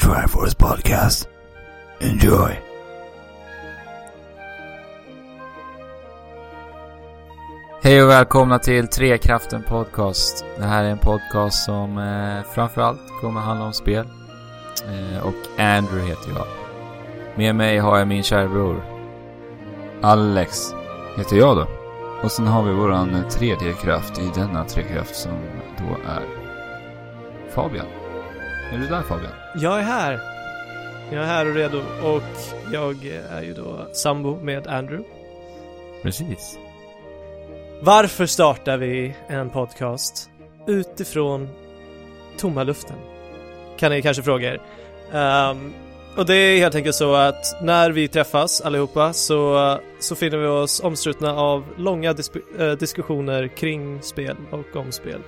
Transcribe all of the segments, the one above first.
Triforce Podcast. Enjoy. Hej och välkomna till Trekraften Podcast. Det här är en podcast som eh, framförallt kommer handla om spel. Eh, och Andrew heter jag. Med mig har jag min kära bror. Alex heter jag då. Och sen har vi våran tredje kraft i denna trekraft som då är Fabian. Är du där Fabian? Jag är här. Jag är här och redo och jag är ju då sambo med Andrew. Precis. Varför startar vi en podcast utifrån tomma luften? Kan ni kanske fråga er. Ehm, och det är helt enkelt så att när vi träffas allihopa så, så finner vi oss omslutna av långa dis- eh, diskussioner kring spel och om spel.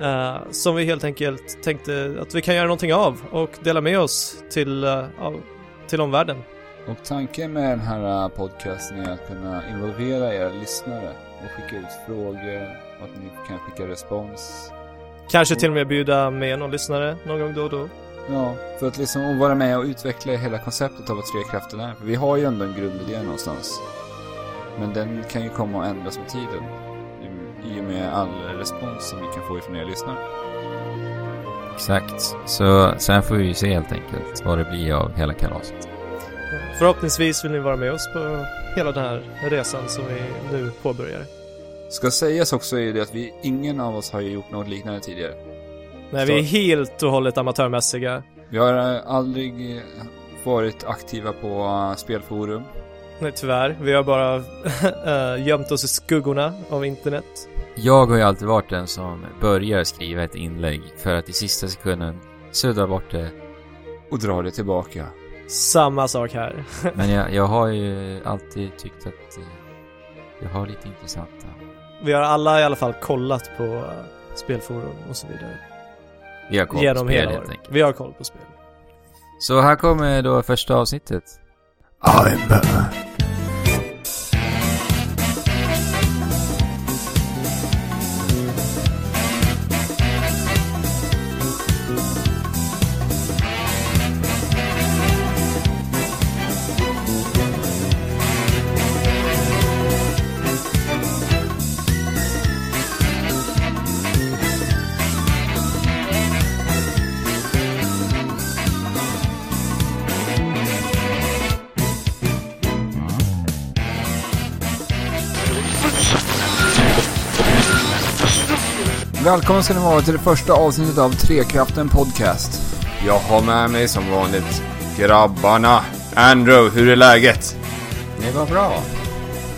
Eh, som vi helt enkelt tänkte att vi kan göra någonting av och dela med oss till, eh, av, till omvärlden. Och tanken med den här äh, podcasten är att kunna involvera era lyssnare och skicka ut frågor och att ni kan skicka respons. Kanske till och med bjuda med någon lyssnare någon gång då och då. Ja, för att liksom vara med och utveckla hela konceptet av vad trekraften är. För vi har ju ändå en grundidé någonstans. Men den kan ju komma och ändras med tiden. I- och med all respons som vi kan få ifrån er lyssnare. Exakt. Så sen får vi ju se helt enkelt vad det blir av hela kalaset. Förhoppningsvis vill ni vara med oss på hela den här resan som vi nu påbörjar. Ska sägas också är det att vi, ingen av oss har ju gjort något liknande tidigare. Nej, Så- vi är helt och hållet amatörmässiga. Vi har äh, aldrig äh, varit aktiva på äh, spelforum. Nej, tyvärr. Vi har bara gömt oss i skuggorna av internet. Jag har ju alltid varit den som börjar skriva ett inlägg för att i sista sekunden sudda bort det. Och dra det tillbaka. Samma sak här. Men jag, jag har ju alltid tyckt att eh, jag har lite intressanta. Vi har alla i alla fall kollat på äh, spelforum och så vidare. Vi har koll på Genom spel hela helt enkelt. Vi har koll på spel. Så här kommer då första avsnittet. I'm Batman. Välkommen ska ni vara till det första avsnittet av Trekraften Podcast. Jag har med mig som vanligt grabbarna. Andrew, hur är läget? Det var bra.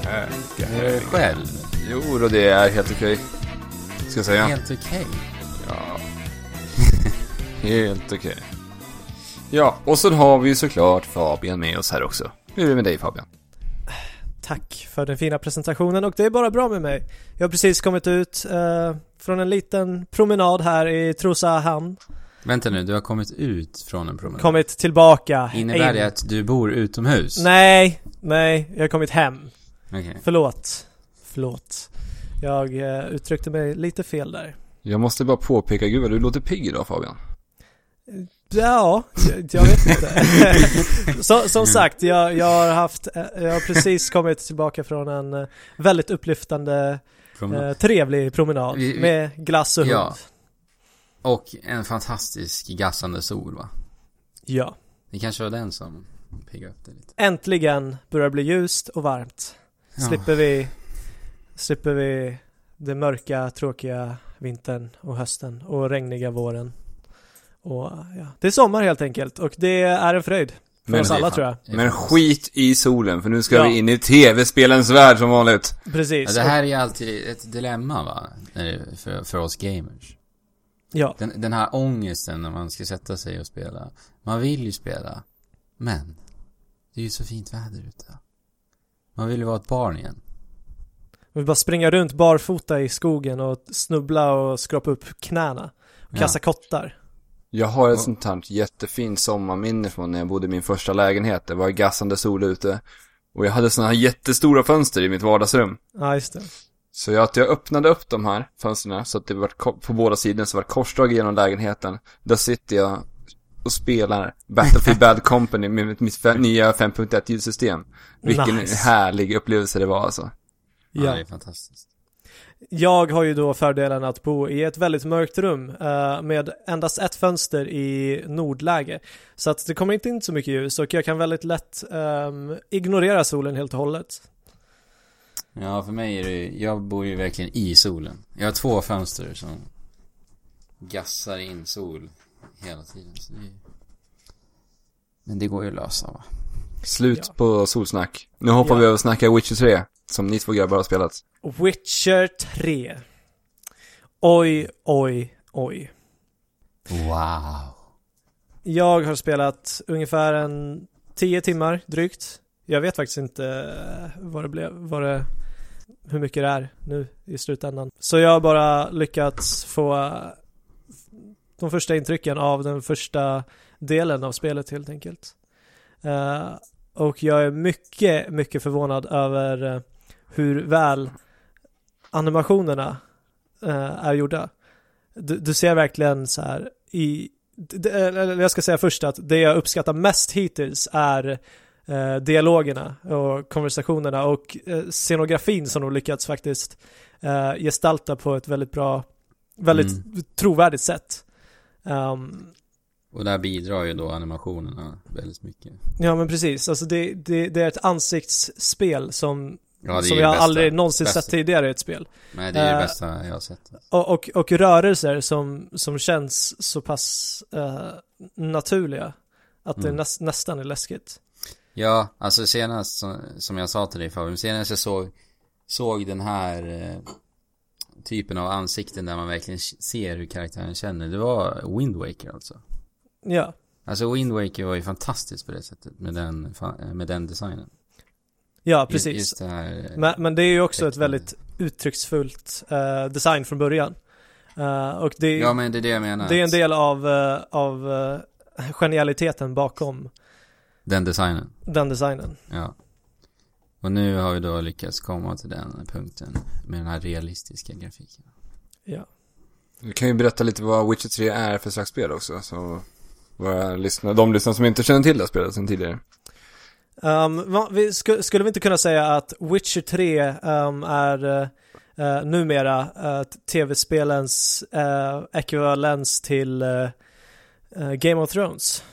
Äh, Själv? Jo då, det är helt okej. Ska jag säga. Helt okej. Ja. helt okej. Ja, och så har vi ju såklart Fabian med oss här också. Hur är det med dig Fabian? Tack för den fina presentationen och det är bara bra med mig. Jag har precis kommit ut äh, från en liten promenad här i Trosa hamn. Vänta nu, du har kommit ut från en promenad. Kommit tillbaka. Innebär in. det att du bor utomhus? Nej, nej, jag har kommit hem. Okej. Förlåt. Förlåt. Jag eh, uttryckte mig lite fel där. Jag måste bara påpeka, gud vad du låter pigg idag Fabian. Ja, jag, jag vet inte. Så, som sagt, jag, jag har haft, eh, jag har precis kommit tillbaka från en eh, väldigt upplyftande, Promenad. eh, trevlig promenad Vi- vi- med glass och hund. Ja. Och en fantastisk gassande sol va? ja. Det kanske var den som piggade upp det lite. Äntligen börjar det bli ljust och varmt. Ja. Slipper vi, slipper vi den mörka, tråkiga vintern och hösten och regniga våren. Och ja, det är sommar helt enkelt och det är en fröjd. För Men oss alla tror jag. Men skit i solen, för nu ska Ja. vi in i tv-spelens värld som vanligt. Precis. Ja, det här är ju alltid ett dilemma va? För, för oss gamers. Ja, Den, den här ångesten när man ska sätta sig och spela. Man vill ju spela. Men. Det är ju så fint väder ute. Man vill ju vara ett barn igen. vi vill bara springa runt barfota i skogen och snubbla och skrapa upp knäna. Och kasta kottar. Jag har ett Ja. sånt här jättefint sommarminne från när jag bodde i min första lägenhet. Det var gassande sol ute. Och jag hade såna här jättestora fönster i mitt vardagsrum. Ja, just det. Så jag, att jag öppnade upp de här fönstren så att det var på båda sidorna så var det korsdrag genom lägenheten. Där sitter jag och spelar Battlefield Bad Company med mitt, nya 5.1 ljudsystem. Vilken Nice. härlig upplevelse det var alltså. Ja, Ja. det är fantastiskt. Jag har ju då fördelen att bo i ett väldigt mörkt rum eh, med endast ett fönster i nordläge. Så att det kommer inte in så mycket ljus och jag kan väldigt lätt ehm, ignorera solen helt och hållet. Ja, för mig är det, jag bor ju verkligen i solen. Jag har två fönster som gassar in sol hela tiden. Så det är... Men det går ju att lösa va? Slut Ja. på solsnack. Nu hoppar Ja. vi över och snackar Witcher 3. Som ni två grabbar har spelat. Witcher 3. Oj, oj, oj. Wow. Jag har spelat ungefär en 10 timmar drygt. Jag vet faktiskt inte eh, vad det blev, vad det, hur mycket det är nu i slutändan. Så jag har bara lyckats få eh, de första intrycken av den första delen av spelet helt enkelt. Eh, och jag är mycket, mycket förvånad över hur väl animationerna eh, är gjorda. Du, du ser verkligen så här i det, eller jag ska säga först att det jag uppskattar mest hittills är eh, dialogerna och konversationerna och eh, scenografin som de lyckats faktiskt eh, gestalta på ett väldigt bra, väldigt trovärdigt sätt. Ehm, Och där bidrar ju då animationerna väldigt mycket. ja men precis, alltså det, det, det är ett ansiktsspel som, Ja, det som jag det bästa. aldrig någonsin Bästa. sett tidigare i ett spel. Men det är det bästa jag har sett. Och, och, och rörelser som, som känns så pass eh, naturliga att det Mm. näs, nästan är läskigt. Ja, alltså senast som, jag sa till dig Fabian, senast jag såg, såg den här eh, typen av ansikten där man verkligen ser hur karaktären känner, det var Wind Waker alltså. Ja, Alltså Wind Waker var ju fantastiskt på det sättet med den, med den designen. Ja Just, precis. just det här, eh, Men, men det är ju också ett väldigt uttrycksfullt eh, design från början. Eh, och det, Ja men det är det jag menar. det är en del av, eh, av genialiteten bakom Den designen, den designen. ja. Och nu har vi då lyckats komma till den punkten med den här realistiska grafiken. Ja. Du kan ju berätta lite vad Witcher 3 är för slags spel också. Så våra lyssnare, de lyssnare som inte känner till det här spelet sedan tidigare. Um, vi, sku, skulle vi inte kunna säga att Witcher 3 um, är uh, numera uh, tv-spelens uh, ekvivalens till uh, Game of Thrones?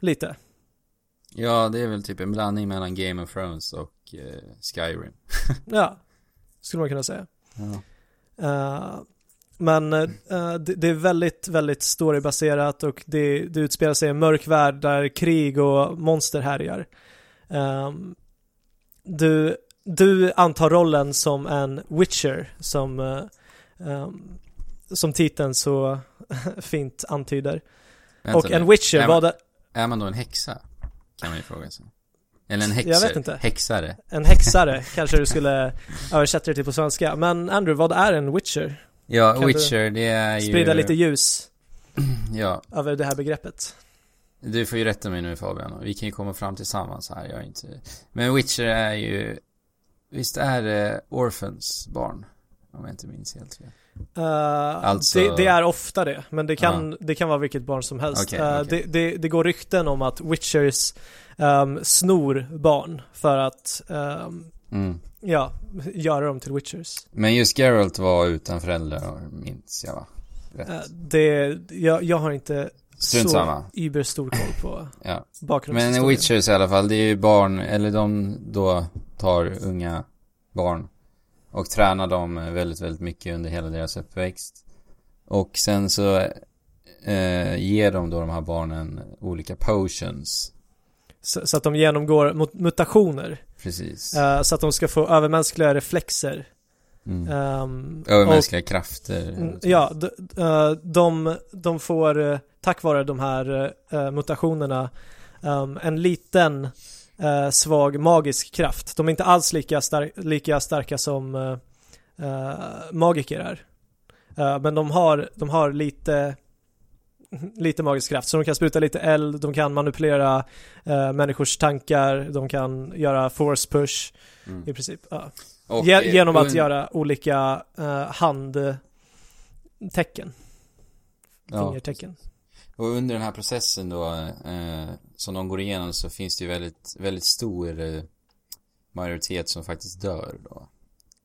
Lite. Ja, det är väl typ en blandning mellan Game of Thrones och Skyrim. Ja, skulle man kunna säga. Ja. Men det, det är väldigt, väldigt storybaserat och det, det utspelar sig i en mörk värld där krig och monster härjar. Um, du, du antar rollen som en witcher som, uh, um, som titeln så fint antyder. Vänta och nu. en witcher, är vad man, är man då en häxa? Kan man ju fråga sig. Eller en häxer. Jag vet inte. Häxare. en häxare kanske du skulle översätta det till på svenska. Men Andrew, vad är en witcher? Ja, Kan Witcher, det är ju... Sprida lite ljus Ja, över det här begreppet. Du får ju rätta mig nu Fabian. Vi kan ju komma fram tillsammans här, jag är inte... Men Witcher är ju... Visst är det Orphans barn? Om jag inte minns helt fel. Uh, Alltså- det, det är ofta det, men det kan, det kan vara vilket barn som helst. Okej, Eh, okej. Det, det, det går rykten om att Witchers um, snor barn för att ehm, Mm. ja, göra dem till Witchers. Men just Geralt var utan föräldrar, minns jag va? Rätt. Eh, det, jag, jag har inte Strunt så samma. überstor koll på Ja. bakgrundshistorien. Men Witchers i alla fall, det är ju barn, eller de då tar unga barn och tränar dem väldigt, väldigt mycket under hela deras uppväxt. Och sen så eh, ger de då de här barnen olika potions. så, så att de genomgår mut- mutationer. Precis. eh, så att de ska få övermänskliga reflexer. Mm. Um, Övermänskliga krafter. Mm, Ja, eh, de, de får eh, tack vare de här eh, mutationerna ehm, en liten svag magisk kraft. De är inte alls lika, star- lika starka som magiker är. Men de har, de har lite lite magisk kraft, så de kan spruta lite eld, de kan manipulera eh, människors tankar, de kan göra force push Mm. i princip. Ja. Och, Ge- eh, genom att göra olika uh, handtecken, Ja, fingertecken. Och under den här processen då, eh, som de går igenom så finns det ju väldigt, väldigt stor eh, majoritet som faktiskt dör då.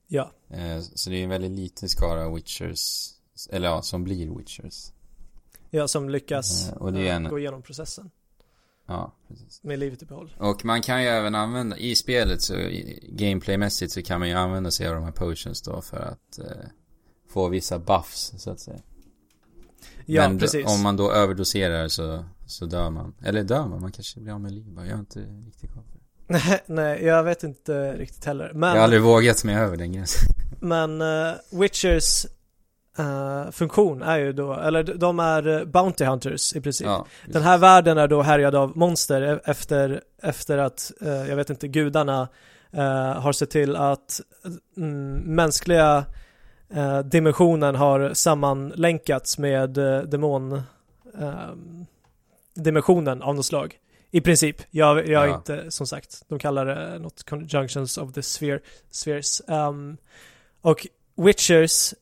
Ja. Eh, så det är en väldigt liten skara witchers, eller ja, som blir witchers. Ja, som lyckas Eh, och det är eh, en- gå igenom processen Ja, precis. med livet i behåll. Och man kan ju även använda, i spelet så, gameplaymässigt så kan man ju använda sig av de här potions då för att eh, få vissa buffs så att säga. Ja, Men precis. om man då överdoserar så, så dör man. Eller dör man, man kanske blir av med liv. Jag har inte riktigt koll på det. Nej, jag vet inte riktigt heller. Men, Jag har aldrig vågat mig över den gränsen. men eh, Witchers eh, funktion är ju då, eller de är eh, Bounty Hunters i princip. Ja, Den här världen är då härjad av monster e- efter, efter att, eh, jag vet inte, gudarna eh, har sett till att mm, mänskliga dimensionen har sammanlänkats med demon dimensionen av något slag. I princip. Jag, jag är Ja. inte, som sagt, de kallar det något conjunctions of the sphere, spheres. Um, och Witchers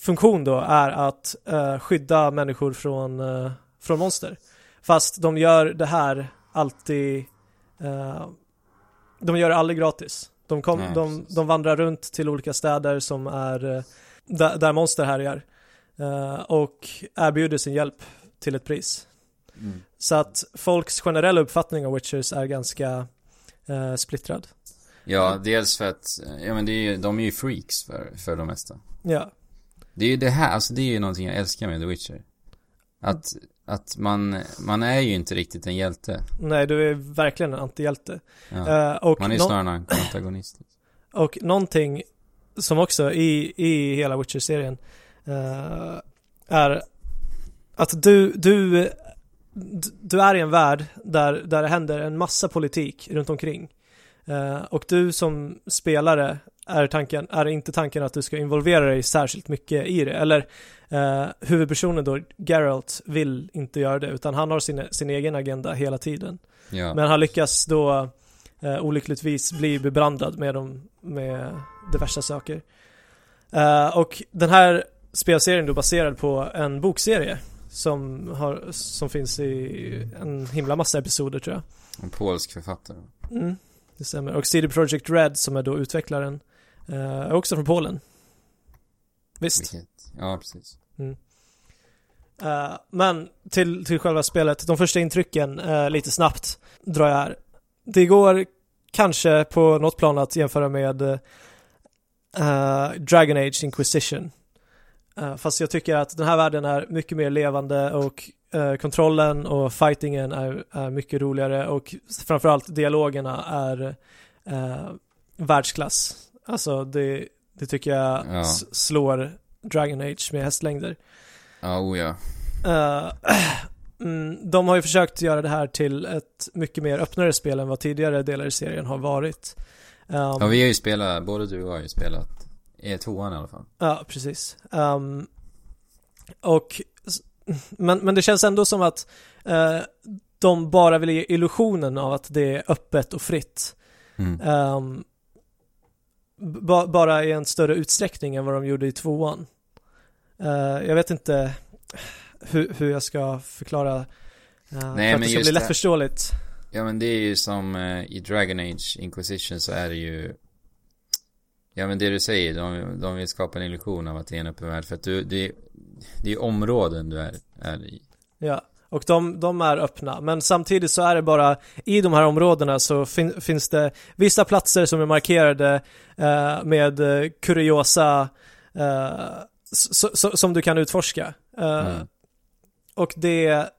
funktion då är att eh, skydda människor från, eh, från monster. Fast de gör det här alltid, eh, de gör det aldrig gratis. De, kom, Nej, de, de vandrar runt till olika städer som är, eh, där, där monster härjar. Eh, och erbjuder sin hjälp till ett pris. Mm. Så att folks generella uppfattning av Witchers är ganska eh, splittrad. Ja, dels för att, ja men det är de är ju freaks för, för de mesta. Ja, Det är ju det här, alltså det är ju någonting jag älskar med The Witcher. Att, att man, man är ju inte riktigt en hjälte. nej du är verkligen en antihjälte. Ja. Och Man är nå- snarare en antagonist. Och någonting som också i, i hela Witcher-serien eh, är att du, du, du är i en värld där, där det händer en massa politik runt omkring. Eh, och du som spelare är, tanken, är inte tanken att du ska involvera dig särskilt mycket i det. Eller eh, huvudpersonen då, Geralt, vill inte göra det utan han har sin, sin egen agenda hela tiden. Ja. Men han lyckas då eh, olyckligtvis bli bebrandad med, dem, med diverse saker. Eh, och den här spelserien då baserad på en bokserie som, har, som finns i en himla massa episoder tror jag. En polsk författare. Mm, det stämmer. Och CD Projekt Red som är då utvecklaren är också från Polen. Visst. Vilket, ja precis. Eh, men till, till själva spelet, de första intrycken eh, lite snabbt drar jag här. Det går kanske på något plan att jämföra med eh, Dragon Age Inquisition. Fast jag tycker att den här världen är mycket mer levande och kontrollen och fightingen är, är mycket roligare och framförallt dialogerna är världsklass. Alltså det, det tycker jag Ja. slår Dragon Age med hästlängder. Ja, oh ja. Eh, mm, de har ju försökt göra det här till ett mycket mer öppnare spel än vad tidigare delar i serien har varit. Um, Ja, vi har ju spelat, både du och jag har ju spelat, i tvåan i alla fall. Ja, precis. Um, och, men, men det känns ändå som att eh, de bara vill ge illusionen av att det är öppet och fritt. Mm. Ehm, ba, bara i en större utsträckning än vad de gjorde i tvåan. Eh, jag vet inte hur, hur jag ska förklara uh, för att men det ska bli det- lättförståeligt. Ja men det är ju som eh, i Dragon Age Inquisition så är det ju Ja men det du säger, de, de vill skapa en illusion av att det är en öppen värld för att du, det, det är områden du är, är i. Ja, och de, de är öppna. Men samtidigt så är det bara i de här områdena så fin, finns det vissa platser som är markerade eh, med eh, kuriosa eh, s- s- som du kan utforska. Eh, Mm. Och det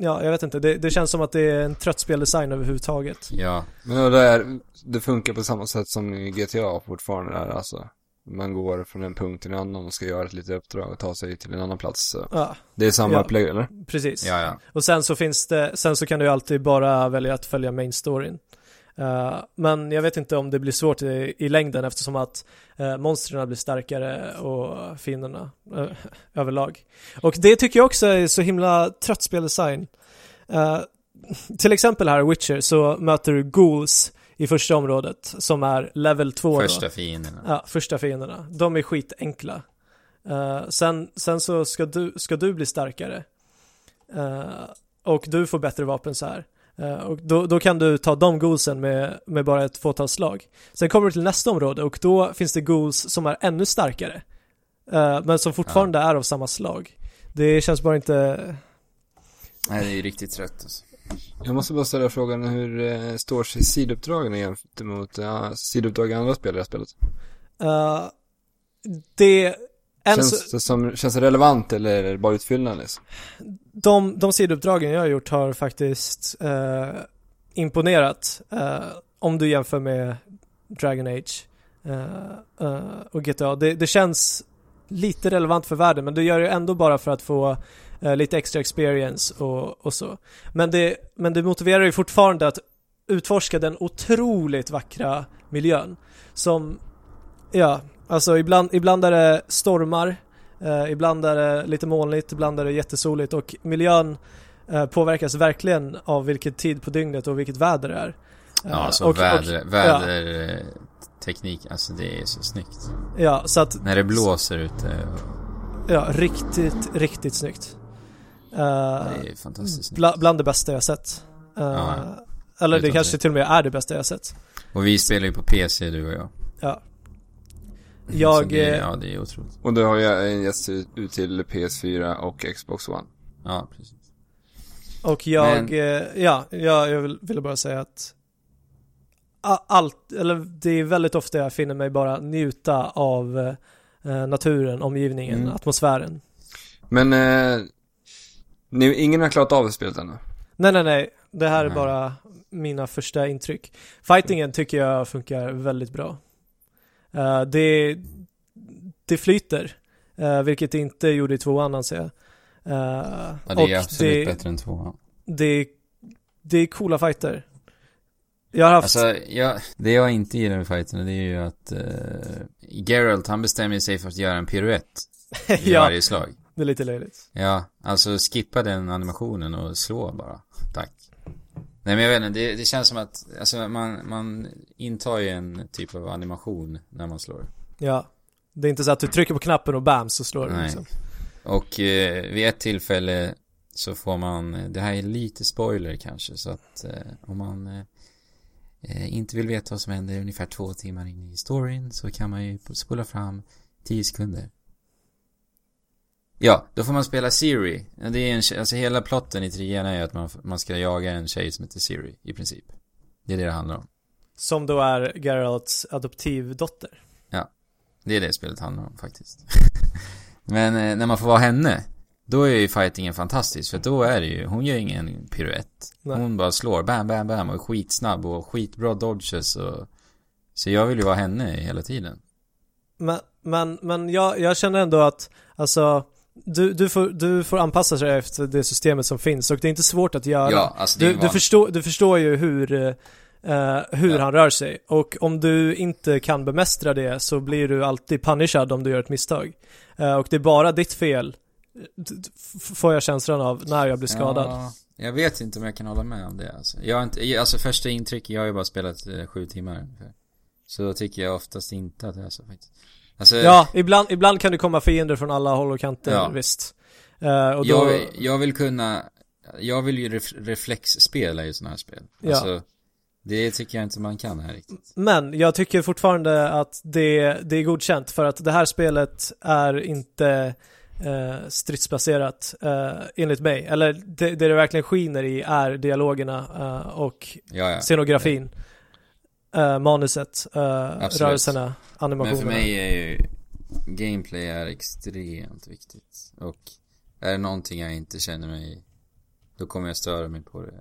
Ja, jag vet inte. Det, det känns som att det är en trött speldesign överhuvudtaget. Ja, Men det, är, det funkar på samma sätt som i GTA fortfarande är alltså. Man går från en punkt till en annan och ska göra ett litet uppdrag och ta sig till en annan plats. Ja, Det är samma Ja. upplägg eller? precis. ja, ja. Och sen så finns det, sen så kan du alltid bara välja att följa main storyn. Eh, men jag vet inte om det blir svårt i, i längden eftersom att uh, monstren blir starkare och fienderna eh, överlag. Och det tycker jag också är så himla trött speldesign. Eh, till exempel här i Witcher så möter du ghouls i första området som är level 2 Första då. fienderna. Ja, första fienderna. De är skitenkla. Uh, sen, sen så ska du, ska du bli starkare. Eh, och du får bättre vapen så här. Eh, och då, då kan du ta de goalsen med, med bara ett fåtal slag. Sen kommer du till nästa område och då finns det goals som är ännu starkare. Men som fortfarande är av samma slag. Det känns bara inte... Nej, det är ju riktigt trött alltså. Jag måste bara ställa frågan hur eh, står sig sidouppdragen jämfört mot uh, sidouppdrag i andra spel i det här spelet? eh, det... Känns det, som, känns det relevant eller är det bara utfyllnad liksom? de, de sidouppdragen jag har gjort har faktiskt eh, imponerat. eh, om du jämför med Dragon Age eh, eh, och GTA. Det, det känns lite relevant för världen men du gör det ändå bara för att få eh, lite extra experience och, och så. Men det, men det motiverar ju fortfarande att utforska den otroligt vackra miljön som, ja, alltså ibland, ibland är det stormar, eh, ibland är det lite molnigt, ibland är det jättesoligt och miljön eh, påverkas verkligen av vilken tid på dygnet och vilket väder det är. Ja, Eh, alltså och- och- väder, väderteknik, alltså det är så snyggt. Ja, så att, När det blåser ute, och ja, riktigt, riktigt snyggt. Eh, det är fantastiskt snyggt. bla, bland det bästa jag sett. Eh, Ja, eller det kanske tvekan. till och med är det bästa jag sett. Och vi spelar ju på PC du och jag. Ja. Så Jag, det, eh, ja, det är otroligt. Och du har ju getts ut ut till PS4 och Xbox One. Ja, precis. Och jag, Men- eh, ja, jag, jag vill, ville bara säga att allt, eller det är väldigt ofta jag finner mig bara njuta av eh, naturen, omgivningen, Mm. atmosfären. Men, eh, ni, ingen har klarat av spelet ännu? Nej, nej, nej. Det här är bara mina första intryck. Fightingen tycker jag funkar väldigt bra. Eh, det, det flyter, eh, vilket det inte gjorde i tvåan anser jag. Eh, Ja, det är absolut det, bättre än tvåan. det, det är coola fighter. Jag har haft... Alltså, jag, det jag inte gillar med fighterna det är ju att uh, Geralt han bestämmer sig för att göra en piruett i ja, varje slag. Det är lite löjligt. Ja, alltså skippa den animationen och slå bara. Tack. Nej men jag vet inte, det, det känns som att, alltså man, man intar ju en typ av animation när man slår. Ja. Det är inte så att du trycker på knappen och bam så slår du liksom. Och eh, vid ett tillfälle så får man, det här är lite spoiler kanske, så att eh, om man eh, eh, inte vill veta vad som händer ungefär två timmar in i storyn så kan man ju spola fram 10 sekunder. Ja, då får man spela Siri. Ja, Det är en, tjej- alltså hela plotten i trean är ju att man, man ska jaga en tjej som heter Siri, i princip. Det är det det handlar om. Som då är Geralts adoptivdotter. Det är det spelet handlar om faktiskt. Men eh, när man får vara henne, då är ju fightingen fantastisk. För då är det ju, hon gör ingen piruett. Nej. Hon bara slår, bam, bam, bam och är skitsnabb och skitbra dodges och... Så jag vill ju vara henne hela tiden. Men, men, men jag, jag känner ändå att, alltså, du, du, får, du får anpassa dig efter det systemet som finns och det är inte svårt att göra. Ja, alltså du, du, förstår, du förstår ju hur, eh, hur Ja. han rör sig och om du inte kan bemästra det så blir du alltid punishad om du gör ett misstag. Eh, och det är bara ditt fel, får jag känslan av, när jag blir skadad. Ja, jag vet inte om jag kan hålla med om det alltså. Jag har inte, alltså första intryck, jag har ju bara spelat eh, sju timmar ungefär. Så då tycker jag oftast inte att det är så faktiskt. Alltså, Ja, ibland, ibland kan det komma fiender från alla håll och kanter, Ja. visst. Eh, och då, jag, jag vill kunna, jag vill ju ref, reflexspela i sådana här spel. Ja. Alltså, det tycker jag inte man kan här riktigt. Men jag tycker fortfarande att det, det är godkänt för att det här spelet är inte eh, stridsbaserat eh, enligt mig. Eller det, det det verkligen skiner i är dialogerna eh, och Ja, ja. scenografin. Eh, manuset, Absolut. rörelserna, animationerna. Men för mig är ju gameplay är extremt viktigt. Och är det någonting jag inte känner mig då kommer jag störa mig på det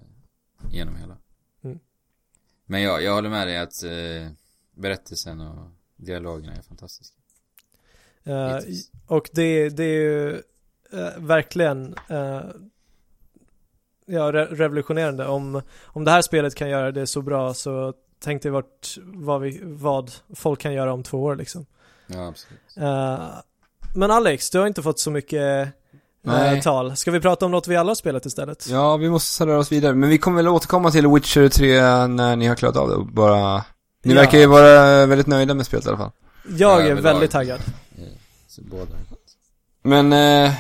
genom hela. Mm. Men jag, jag håller med dig att eh, berättelsen och dialogerna är fantastiska. Hittills. och det, det är ju eh, verkligen eh, ja, re revolutionerande. Om, om det här spelet kan göra det så bra så tänk dig vart, vad, vi, vad folk kan göra om två år liksom. Ja, absolut. Eh, men Alex, du har inte fått så mycket uh, Nej. tal. Ska vi prata om något vi alla har spelat istället? Ja, vi måste röra oss vidare. Men vi kommer väl återkomma till Witcher 3 när ni har klarat av det och bara... Ni Ja. verkar ju vara väldigt nöjda med spelet i alla fall. Jag är överlag. väldigt taggad. Eh, båda. Men, eh,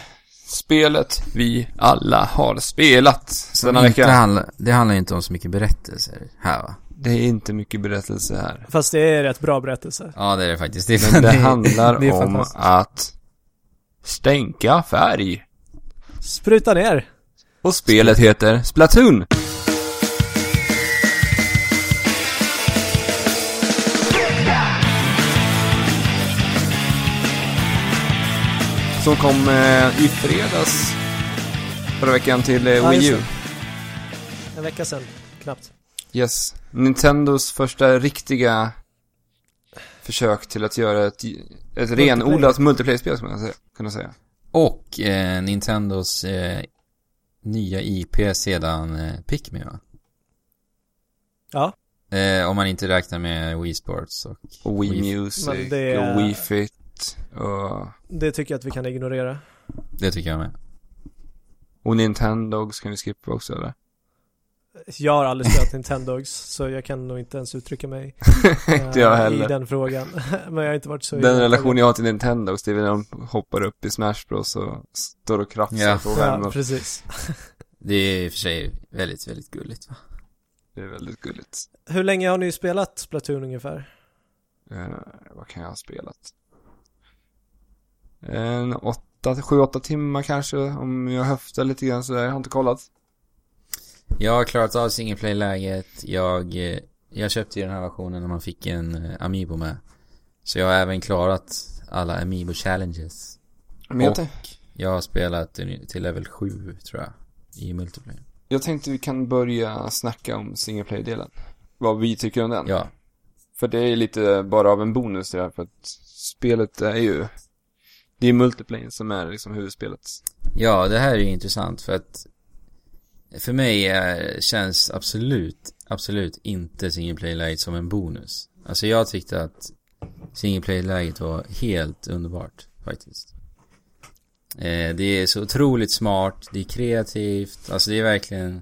Spelet vi alla har spelat denna Inte vecka. handla, det handlar inte om så mycket berättelser här va? Det är inte mycket berättelse här. Fast det är rätt bra berättelse. Ja det är det faktiskt. Det, Men det handlar det om att stänka färg. Spruta ner! Och spelet heter Splatoon. Som kom eh, i fredags förra veckan till eh, Wii U. En vecka sedan, knappt. Yes. Nintendos första riktiga försök till att göra ett, ett renodlat multiplayer-spel, skulle man säga- kunna säga. Och eh, Nintendos eh, nya IP sedan eh, Pikmin va? Ja. Eh, om man inte räknar med Wii Sports och... Och Wii Wii- Music det- och Wii Fit och, Det tycker jag att vi kan ignorera. Det tycker jag med. och Nintendogs kan vi skippa också eller? Jag har aldrig spelat Nintendogs, så jag kan nog inte ens uttrycka mig eh, Inte jag i heller. den frågan. Men jag har inte varit så Den relation jag har till Nintendogs, det är när de hoppar upp i Smash Bros och står och krafsar Ja. på Ja, värmen. precis. Det är i och för sig väldigt, väldigt gulligt va? Det är väldigt gulligt. Hur länge har ni spelat Splatoon ungefär? Eh, vad kan jag ha spelat? En åtta, sju, åtta timmar kanske, om jag höftar lite grann så jag har inte kollat. Jag har klarat av single play-läget. Jag, eh, jag köpte ju den här versionen när man fick en eh, Amiibo med. Så jag har även klarat alla Amiibo challenges. Men jag, Och jag har spelat till level 7 tror jag. I multiplayer. jag tänkte vi kan börja snacka om single play-delen. Vad vi tycker om den. Ja. För det är lite bara av en bonus det här, för att spelet är ju Det är multiplayer som är liksom huvudspelet. Ja, det här är ju intressant för att för mig är, känns absolut, absolut inte single play-läget som en bonus. Alltså jag tyckte att single play-läget var helt underbart faktiskt. Eh, det är så otroligt smart, det är kreativt, alltså det är verkligen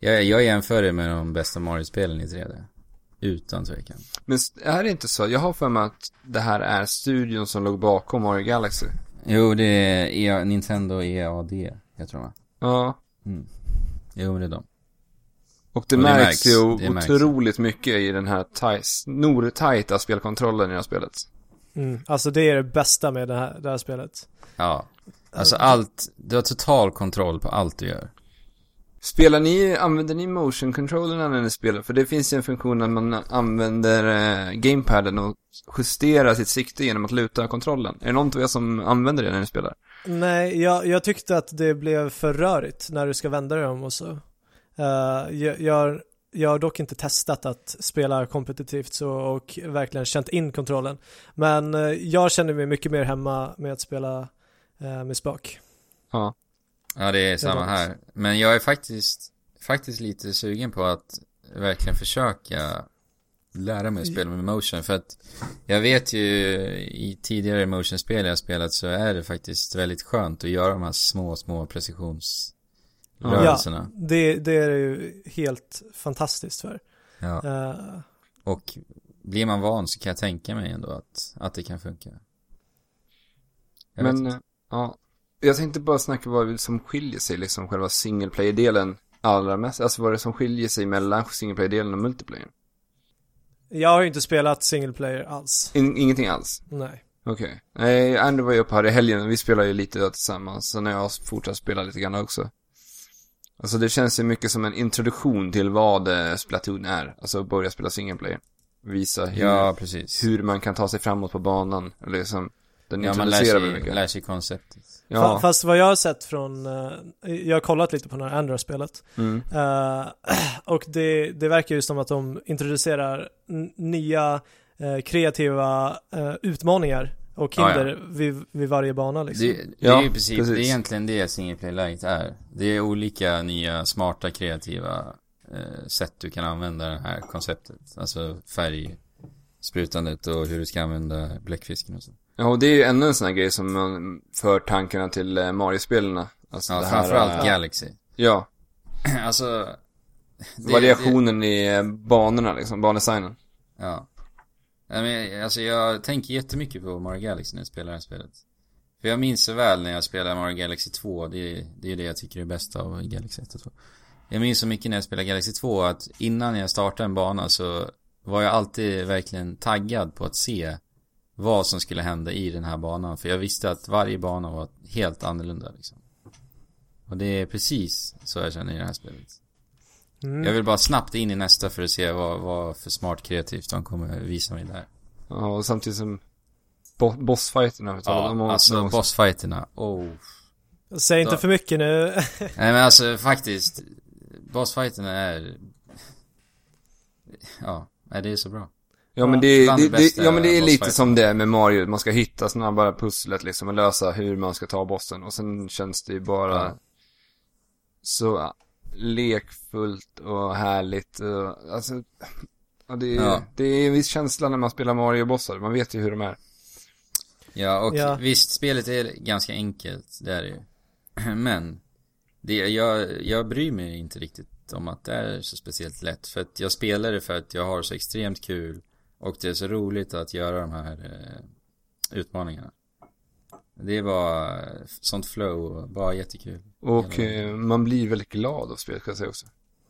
jag, jag jämför det med de bästa Mario-spelen i 3D. Utan tvekan. Men är det inte så? Jag har för mig att det här är studion som låg bakom Mario Galaxy. Jo, det är E- Nintendo EAD, jag tror va? Ja. Jo, det är de. Och det, Och det märks, märks, ju det märks. otroligt mycket i den här taj- snortajta spelkontrollen i det här spelet. Mm. Alltså det är det bästa med det här, det här spelet. Ja. Alltså allt, du har total kontroll på allt du gör. Spelar ni, använder ni motion controllerna när ni spelar? För det finns ju en funktion att man använder eh, gamepaden och justerar sitt sikte genom att luta kontrollen. Är det någon av er som använder det när ni spelar? Nej, jag, jag tyckte att det blev för rörigt när du ska vända dig om och så. Eh, jag, jag, jag har dock inte testat att spela kompetitivt så och verkligen känt in kontrollen. Men eh, jag känner mig mycket mer hemma med att spela eh, med spak. Ja. Ja, det är samma här. Men jag är faktiskt, faktiskt lite sugen på att verkligen försöka lära mig att spela med motion. För att jag vet ju i tidigare motionspel jag spelat så är det faktiskt väldigt skönt att göra de här små, små precisionsrörelserna. Det, det är det ju helt fantastiskt för. Ja. Eh, Och blir man van så kan jag tänka mig ändå att, att det kan funka. Jag vet Men, inte. eh, ja. Jag tänkte bara snacka vad som skiljer sig, liksom själva single player-delen allra mest. Alltså vad det är som skiljer sig mellan single player-delen och multiplayer. jag har ju inte spelat single player alls. In, ingenting alls. Nej. Okej. Nej, Andrew var ju uppe här i helgen och vi spelar ju lite där tillsammans. Så när jag har fortsatt spela lite grann också. Alltså det känns ju mycket som en introduktion till vad eh, Splatoon är. Alltså börja spela single player. Visa hur, Ja, precis. hur man kan ta sig framåt på banan. Eller liksom, den Ja, man lär sig, lär sig konceptet. Ja. Fast vad jag har sett från, eh, jag har kollat lite på det här Android-spelet. Mm. Eh, och det, det verkar ju som att de introducerar nya eh, kreativa utmaningar och Ja, ja. hinder Vid, vid varje bana liksom. Det, det Ja, är ju precis, precis. det är egentligen det single play-läget är. Det är olika nya, smarta, kreativa eh, sätt du kan använda det här konceptet. Alltså färgsprutandet och hur du ska använda bläckfisken och så. Ja, och det är ju ännu en sån här grej som man för tankarna till eh, Mario-spelarna. Alltså Ja, det här, framförallt eh, Galaxy. Ja, alltså... det- variationen i eh, banorna liksom, bandesignen. Ja. Ja, men, alltså jag tänker jättemycket på Mario Galaxy när jag spelar det här spelet. För jag minns så väl när jag spelade Mario Galaxy 2, det, det är det jag tycker är bäst av Galaxy 1 och 2. Jag minns så mycket när jag spelade Galaxy 2 att innan jag startade en bana så var jag alltid verkligen taggad på att se vad som skulle hända i den här banan. För jag visste att varje bana var helt annorlunda liksom. Och det är precis så jag känner i det här spelet. Mm. Jag vill bara snabbt in i nästa för att se vad, vad för smart kreativt de kommer visa mig där. Ja, och samtidigt som bo bossfighterna, du, Ja, de har- alltså bossfighterna. Oh. Säg inte Så. för mycket nu. Nej men alltså faktiskt. Bossfighterna är... Ja, det är så bra. Ja men det, det, det ja, men det är lite som det med Mario, man ska hitta snabbare pusslet liksom och lösa hur man ska ta bossen och sen känns det ju bara Ja. så lekfullt och härligt och, alltså, ja, det, är, Ja. det är en viss känsla när man spelar Mario-bossar, man vet ju hur de är. Ja, och Ja. visst, spelet är ganska enkelt, det är det ju. Men, det, jag, jag bryr mig inte riktigt om att det är så speciellt lätt. För att jag spelar det för att jag har så extremt kul. Och det är så roligt att göra de här eh, utmaningarna. Det är bara sånt flow, bara jättekul. Och Ja. eh, man blir väldigt glad av spelet kan jag säga också.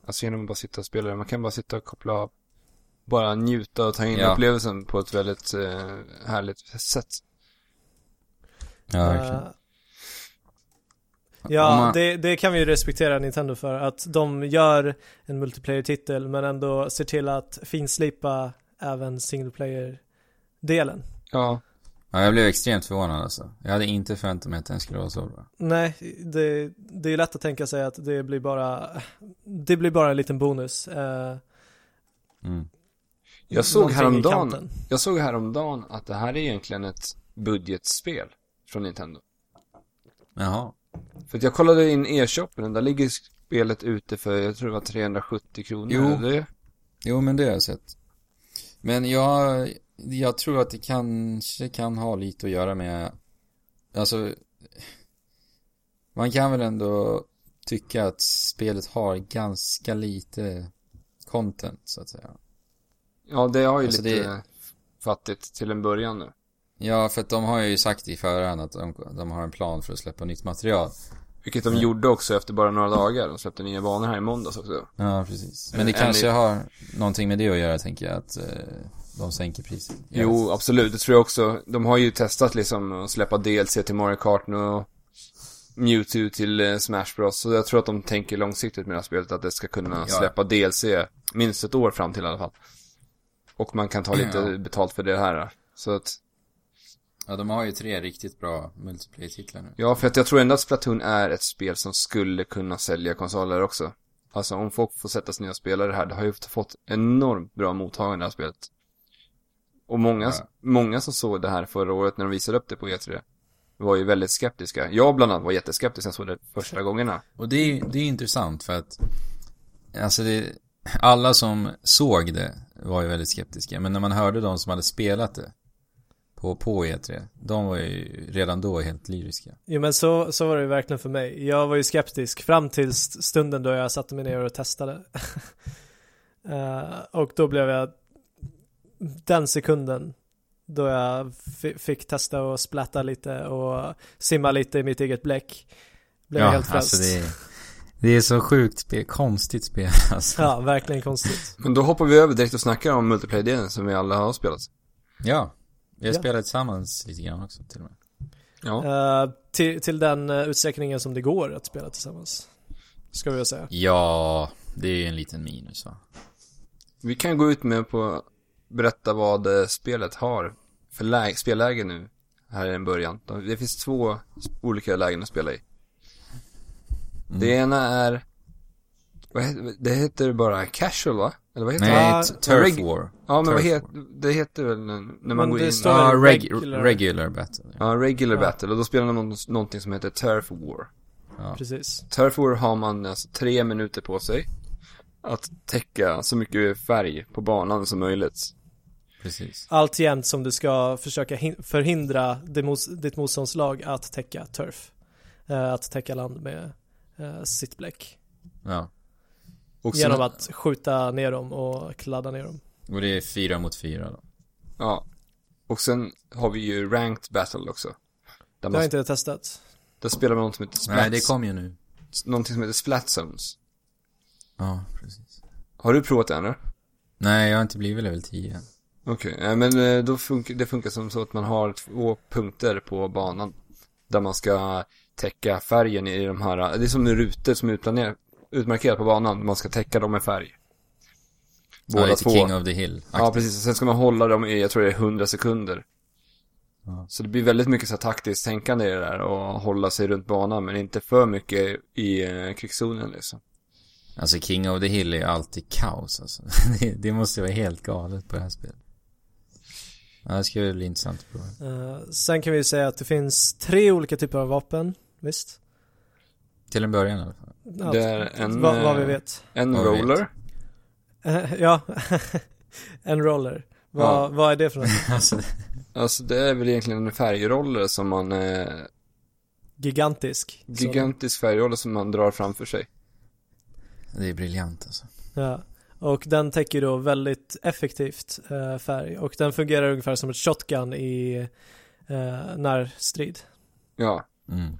Alltså genom att bara sitta och spela det, man kan bara sitta och koppla av. Bara njuta och ta in Ja. upplevelsen på ett väldigt eh, härligt sätt. Ja, verkligen. Eh, Ja, man- det, det kan vi ju respektera Nintendo för. Att de gör en multiplayer-titel men ändå ser till att finslipa även single player-delen. Ja, Ja, jag blev extremt förvånad alltså. Jag hade inte förväntat mig att den skulle vara så bra. Nej, det, det är lätt att tänka sig att det blir bara, det blir bara en liten bonus. Eh, Mm. jag såg häromdagen, jag såg häromdagen att det här är egentligen ett budgetspel från Nintendo. Jaha. För att jag kollade in e-shoppen där ligger spelet ute för, jag tror det var 370 kronor. Jo. Det, Jo, men det har jag sett. Men jag, jag tror att det kanske kan ha lite att göra med, alltså, man kan väl ändå tycka att spelet har ganska lite content, så att säga. ja, det har ju Alltså lite det- fattigt till en början nu. Ja, för att de har ju sagt i förhand att de, de har en plan för att släppa nytt material. Vilket de gjorde också efter bara några dagar. De släppte nya banor här i måndags också. Ja, precis. Men det kanske en- har någonting med det att göra, tänker jag, att eh, de sänker priset. Jo, absolut. Det tror jag också. De har ju testat liksom att släppa DLC till Mario Kart nu och Mewtwo till eh, Smash Bros. Så jag tror att de tänker långsiktigt med det här spelet att det ska kunna Ja. släppa DLC minst ett år fram till i alla fall. Och man kan ta lite Ja. betalt för det här. Så att, Ja, de har ju tre riktigt bra multiplayer-titlar nu. ja, för att jag tror ändå att Splatoon är ett spel som skulle kunna sälja konsoler också. Alltså om folk får sätta sig ner och spela det här, det har ju fått enormt bra mottagande det här spelet. Och många, Ja. många som såg det här förra året när de visade upp det på E3 var ju väldigt skeptiska. Jag bland annat var jätteskeptisk när jag såg det första gångerna. Och det är, det är intressant för att Alltså det Alla som såg det var ju väldigt skeptiska Men när man hörde de som hade spelat det På, på E3 De var ju redan då helt lyriska Jo men så, så var det ju verkligen för mig. Jag var ju skeptisk fram till st- stunden då jag satte mig ner och testade. Eh, och då blev jag den sekunden då jag fi- fick testa och splatta lite och simma lite i mitt eget bläck. Blev jag helt frälst. alltså det är Det är så sjukt spel, konstigt spel alltså. Ja, verkligen konstigt. Men då hoppar vi över direkt och snackar om multiplayer-delen som vi alla har spelat. Ja Vi har Ja. spelat tillsammans lite grann också till och med Ja. Eh, till, till den uh, utsträckningen som det går att spela tillsammans. Ska vi väl säga. Ja Det är ju en liten minus va Vi kan gå ut med på berätta vad eh, spelet har för läge, spelläge nu. Här i en början. De- Det finns två olika lägen att spela i. Mm. Det ena är, vad heter, det heter bara casual va? Eller vad heter det? Nej, Ja, t- Turf reg- War Ja men vad heter, det heter väl när när man Men går in. Ja, väl reg regular. regular battle Ja, regular Ja. battle och då spelar man något- någonting som heter Turf War. Ja. Precis. Turf War har man alltså tre minuter på sig att täcka så mycket färg på banan som möjligt. Precis Alltjämt som du ska försöka hin- förhindra ditt motståndslag att täcka turf. Eh, att täcka land med uh, sitt bläck. Ja Och sen- Genom att skjuta ner dem och kladda ner dem. Och det är fyra mot fyra då Ja. Och sen har vi ju ranked battle också. Där, Det man, har inte jag testat. där spelar man något som heter Splats, Nej, det kom ju nu. någonting som heter Splat Zones. Ja, precis. Har du provat det eller? Nej, jag har inte blivit level 10 än. Okej, okay. men eh, då funkar, det funkar som så att man har två punkter på banan. Där man ska täcka färgen i de här, det är som rutor som är utplanerat, utmarkerat på banan. Man ska täcka dem med färg. Båda ja, lite King of the Hill. Ja, precis. Sen ska man hålla dem i, jag tror det är 100 sekunder. Ja. Så det blir väldigt mycket så här taktiskt tänkande i det där och hålla sig runt banan men inte för mycket i eh, krigszonen liksom. Alltså King of the Hill är ju alltid kaos alltså. det, det måste vara helt galet på det här spelet. Ja, det ska bli intressant att prova. Uh, sen kan vi ju säga att det finns tre olika typer av vapen, visst? Till en början i alla fall. Ja, det är en, vad, vad vi eh, vet. En Vad roller. Uh, ja, en roller. Vad, Ja. vad är det för något? alltså, Alltså det är väl egentligen en färgroller som man, eh, Gigantisk. Så- gigantisk färgroller som man drar framför sig. det är briljant alltså. Ja, och den täcker då väldigt effektivt eh, färg och den fungerar ungefär som ett shotgun i eh, närstrid. Ja, Mm.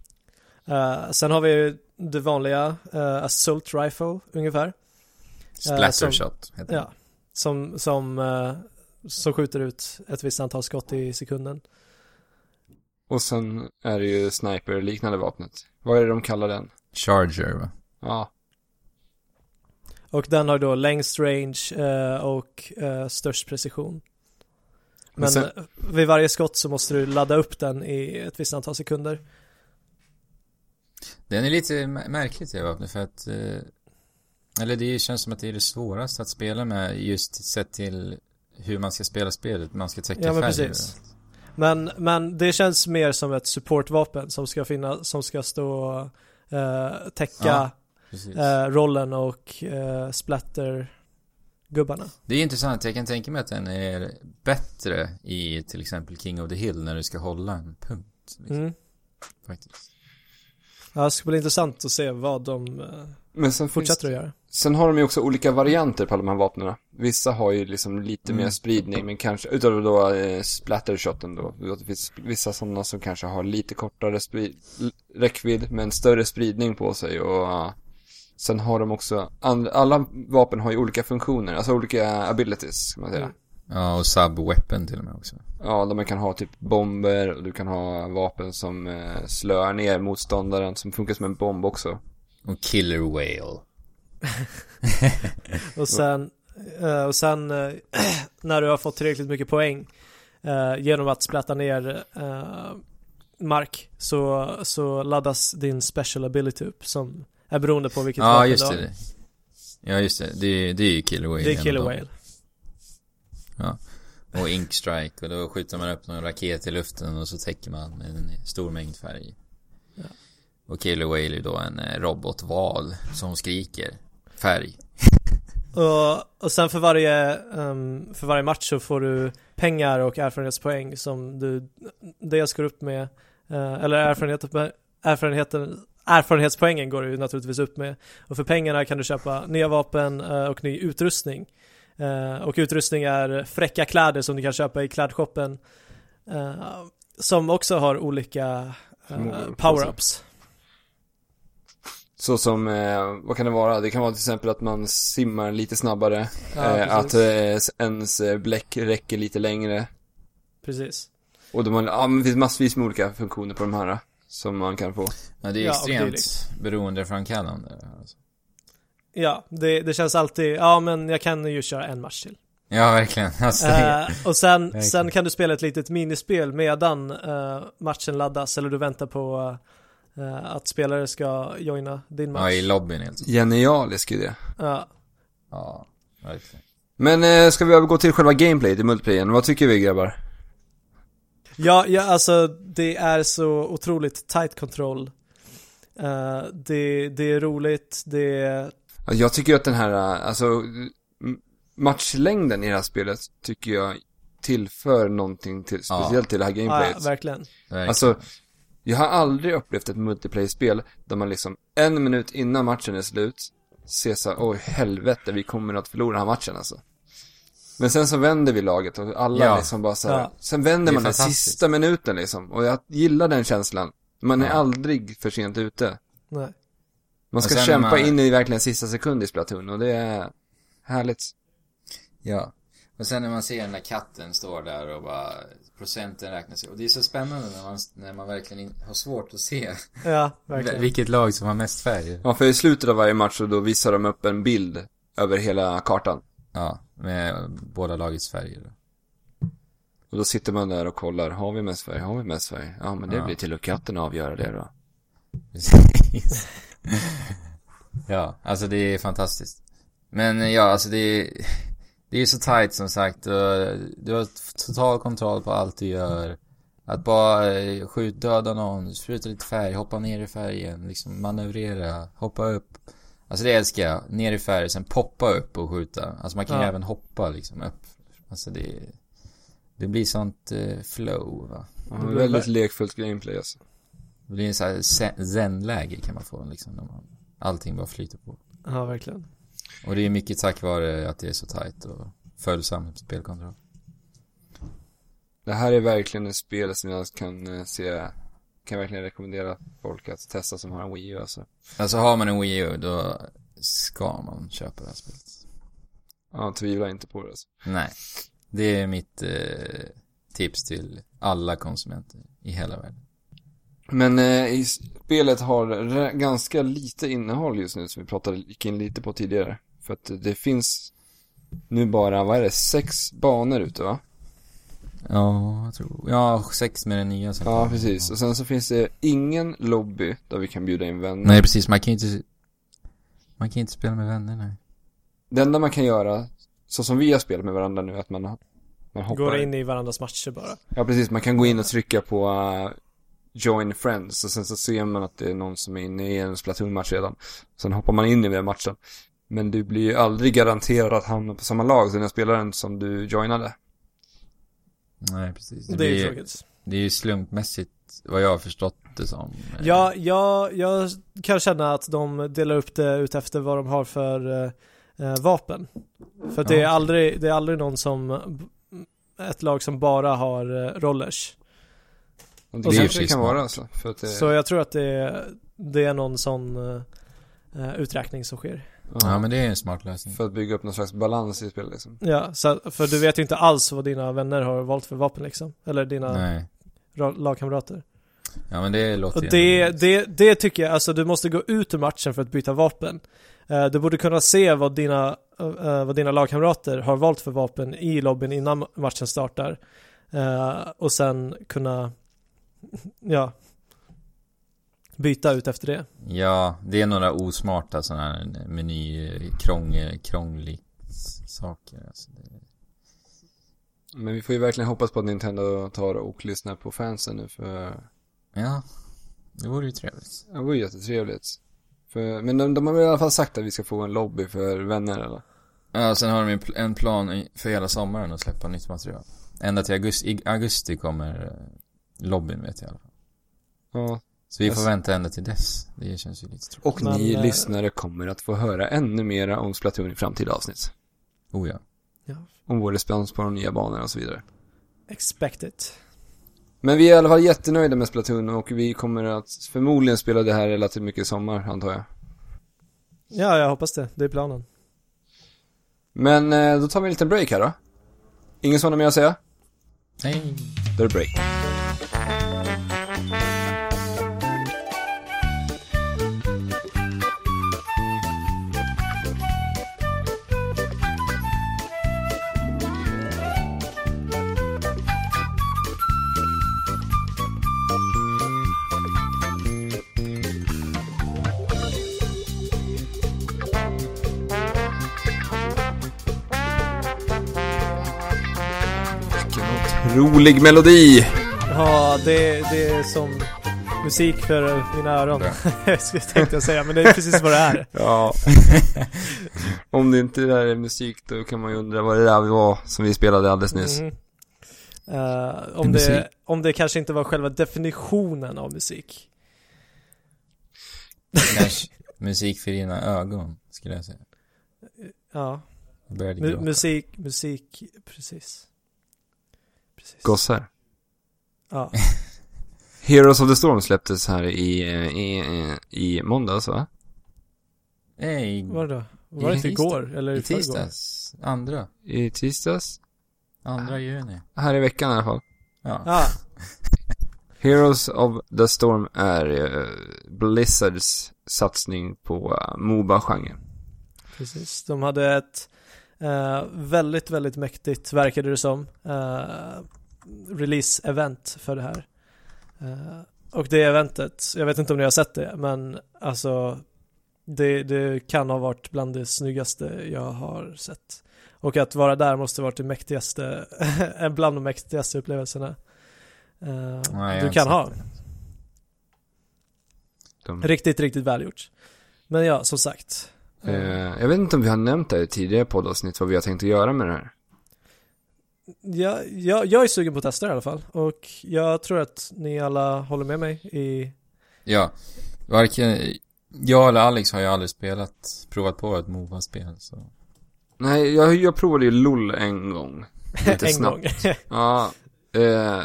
Eh, sen har vi ju det vanliga eh, Assault Rifle ungefär. Splatter som- shot heter Ja, som, som, eh, som skjuter ut ett visst antal skott i sekunden. och sen är det ju sniper-liknande vapnet. Vad är det de kallar den? det. Charger va? Ja, Och den har då längst range eh, och eh, störst precision. Men Men sen- eh, vid varje skott så måste du ladda upp den i ett visst antal sekunder. Den är lite mär- märkligt det vapnet för att eh, Eller det känns som att det är det svåraste att spela med just sett till hur man ska spela spelet. Man ska täcka Ja, men färger. precis. Men, men det känns mer som ett supportvapen som ska finnas, som ska stå eh, täcka Ja, eh, rollen och eh, splatter gubbarna. Det är intressant. Jag kan tänka mig att den är bättre i till exempel King of the Hill när du ska hålla en punkt. Liksom, Mm. Faktiskt. Ja, det ska bli intressant att se vad de eh, men sen finns fortsätter att göra. Sen har de ju också olika varianter på alla de här vapnen. Vissa har ju liksom lite Mm. mer spridning, men kanske, utöver då eh, splattershoten då. Det finns vissa sådana som kanske har lite kortare räckvidd, men större spridning på sig och eh, sen har de också, alla vapen har ju olika funktioner, alltså olika abilities, kan man säga. Mm. Ja, och sub-weapon till och med också. Ja, där man kan ha typ bomber och du kan ha vapen som eh, slöar ner motståndaren, som funkar som en bomb också. Och Killer Whale. Och sen, eh, och sen eh, när du har fått tillräckligt mycket poäng eh, genom att splatta ner eh, mark så, så laddas din special ability upp som är beroende på vilket Ja, vapen just du har. det. Ja, just det. Det är, det är ju Killer Whale. Det är Killer av Whale. Och Ink Strike. Och då skjuter man upp någon raket i luften och så täcker man med en stor mängd färg. Ja. Och Killer Whale är då en eh, robotval som skriker färg. Och, och sen för varje, ehm, för varje match så får du pengar och erfarenhetspoäng som du dels går upp med, eh, eller erfarenhet, erfarenheten, erfarenhetspoängen går du naturligtvis upp med. Och för pengarna kan du köpa nya vapen eh, och ny utrustning. Eh, och utrustning är fräcka kläder som du kan köpa i klädshoppen. eh, som också har olika eh, power-ups. Så som, eh, vad kan det vara? Det kan vara till exempel att man simmar lite snabbare, Ja, eh, att eh, ens bläck räcker lite längre. Precis. Och de har, ja men det finns massvis med olika funktioner på de här. Som man kan få. Ja, det är Ja, extremt dylikt. beroendeframkallande. Alltså. Ja, det, det känns alltid, ja men jag kan ju köra en match till. Ja, verkligen. Alltså, Eh, och sen, Verkligen. sen kan du spela ett litet minispel medan eh, matchen laddas eller du väntar på eh, att spelare ska joina din match. ja, i lobbyn helt Genialisk idé. Ja. Ja, verkligen. Men ska vi övergå till själva gameplayet i multiplayern? Vad tycker vi grabbar? Ja, ja, alltså det är så otroligt tight control. Det, det är roligt, det är, Alltså, Jag tycker att den här, eh, alltså matchlängden i det här spelet tycker jag tillför någonting till, Ja. speciellt till det här ja, gameplayet. verkligen. verkligen. Alltså, jag har aldrig upplevt ett multiplayer-spel där man liksom en minut innan matchen är slut ser så här, oj helvete, vi kommer att förlora den här matchen alltså. Men sen så vänder vi laget och alla Ja. liksom bara så här, Ja. Sen vänder man den sista minuten liksom. Och jag gillar den känslan. Man är Ja. aldrig för sent ute. Nej. Man ska kämpa man- in i verkligen sista sekund i Splatoon och det är härligt. Ja. Och sen när man ser den där katten står där och bara procenten räknas Och det är så spännande när man, när man verkligen har svårt att se Ja, verkligen. vilket lag som har mest färg. Ja, för i slutet av varje match så då visar de upp en bild över hela kartan. Ja, med båda lagets färger. då. Och då sitter man där och kollar, har vi mest färg, har vi mest färg? Ja, men det Ja. blir till och katten att avgöra det då. Precis. ja, alltså det är fantastiskt. Men ja, alltså det är, det är så tight som sagt och du har total kontroll på allt du gör. Att bara eh, skjuta, döda någon, spruta lite färg, hoppa ner i färgen, liksom manövrera, hoppa upp. Alltså det älskar jag. Ner i färg, sen poppa upp och skjuta. Alltså man kan ju Ja. även hoppa liksom upp. Alltså det, det blir sånt eh, flow va. Ja, Det blir väldigt vä- lekfullt gameplay alltså. Det blir en sån här zen- zen-läge kan man få liksom. När man, allting bara flyter på. Ja, verkligen. Och det är mycket tack vare att det är så tight och följsamt spelkontroll. Det här är verkligen ett spel som jag kan eh, se, kan verkligen rekommendera folk att testa som har en Wii U alltså. Alltså har man en Wii U då ska man köpa det här spelet. Ja, tvivla inte på det alltså. Nej. Det är mitt eh, tips till alla konsumenter i hela världen. Men eh, i spelet har ganska lite innehåll just nu som vi pratade, gick in lite på tidigare. För att det finns nu bara, vad är det, sex banor ute va? Ja, jag tror... Ja, sex med den nya sen. Ja, precis. Och sen så finns det ingen lobby där vi kan bjuda in vänner. Nej, precis. Man kan ju inte... Man kan inte spela med vänner, nej. Det enda man kan göra, så som vi har spelat med varandra nu, att man, man hoppar. Går in i varandras matcher bara. Ja, precis. Man kan gå in och trycka på uh, Join Friends och sen så ser man att det är någon som är inne i en Splatoon-match redan. Sen hoppar man in i den matchen. Men du blir ju aldrig garanterad att hamna på samma lag som den spelaren som du joinade. Nej, precis. Det, Det, är ju tråkigt. det är ju slumpmässigt vad jag har förstått det som. Ja, jag, jag kan känna att de delar upp det ut efter vad de har för eh, eh, vapen. För att det, är Ja. aldrig, det är aldrig någon som, ett lag som bara har eh, rollers. Och det Och kanske det kan vara alltså. För att det, Så jag tror att det, det är någon sån eh, uträkning som sker. Ja, men det är en smart lösning. För att bygga upp någon slags balans i spelet liksom. Ja, så, för du vet ju inte alls vad dina vänner har valt för vapen liksom. Eller dina Nej. ra- lagkamrater. Ja, men det låter Och det, det, det tycker jag, alltså du måste gå ut ur matchen för att byta vapen. Eh, Du borde kunna se vad dina, vad dina lagkamrater har valt för vapen i lobbyn innan matchen startar. Och sen kunna, ja, byta ut efter det. Ja, det är några osmarta sådana här meny, krångel, krångligt saker. Alltså det... Men vi får ju verkligen hoppas på att Nintendo tar och lyssnar på fansen nu för Ja, det vore ju trevligt. det var ju jättetrevligt. För, men de, de har väl i alla fall sagt att vi ska få en lobby för vänner eller? Ja, sen har de en plan för hela sommaren att släppa nytt material. Ända till augusti, augusti kommer eh, lobbyn vet jag i alla fall. Ja. Så vi får vänta ända till dess. Det känns ju lite tråkigt. Och Men, ni eh, lyssnare kommer att få höra ännu mera om Splatoon i framtida avsnitt. Oh ja. Om vår respons på de nya banorna och så vidare. Expect it. Men vi är i alla fall jättenöjda med Splatoon och vi kommer att förmodligen spela det här relativt mycket i sommar, antar jag. Ja, jag hoppas det. Det är planen. Men eh, då tar vi en liten break här då. Ingen som har mer att säga? Nej. Då är det break. Vilken otrolig melodi! Ja, det, det är som musik för mina öron. Ja. Tänkte jag säga, men det är precis vad det är. Ja. Om det inte där är musik då kan man ju undra vad det där var som vi spelade alldeles nyss. Mhm. Eh, om, det, om det kanske inte var själva definitionen av musik. Kanske musik för dina ögon, skulle jag säga. Ja, Mu- musik, musik, precis. Precis. Gossar. Ja, Heroes of the Storm släpptes här i, eh, i, i, måndags va? Nej, var det då? Var det inte igår? Eller i, i förrgår? tisdags. Andra. I tisdags? Andra juni. Här i veckan i alla fall. Ja. Ja, Heroes of the Storm är eh, Blizzards satsning på uh, Moba-genren. precis. De hade ett eh, väldigt, väldigt mäktigt, verkade det som, eh, release-event för det här. Eh, och det eventet, jag vet inte om ni har sett det, men alltså det, det kan ha varit bland det snyggaste jag har sett. Och att vara där måste varit det mäktigaste, bland de mäktigaste upplevelserna eh, Nej, du kan ha. De, Riktigt, riktigt välgjort. Men ja, som sagt. eh, jag vet inte om vi har nämnt det i tidigare poddavsnitt vad vi har tänkt att göra med det här. Ja, jag, jag är sugen på att testa det i alla fall. Och jag tror att ni alla håller med mig i... Ja, varken jag eller Alex har ju aldrig spelat, provat på ett MOBA-spel så. Nej, jag, jag provade ju LOL en gång. Lite en snabbt. gång. Ja, eh,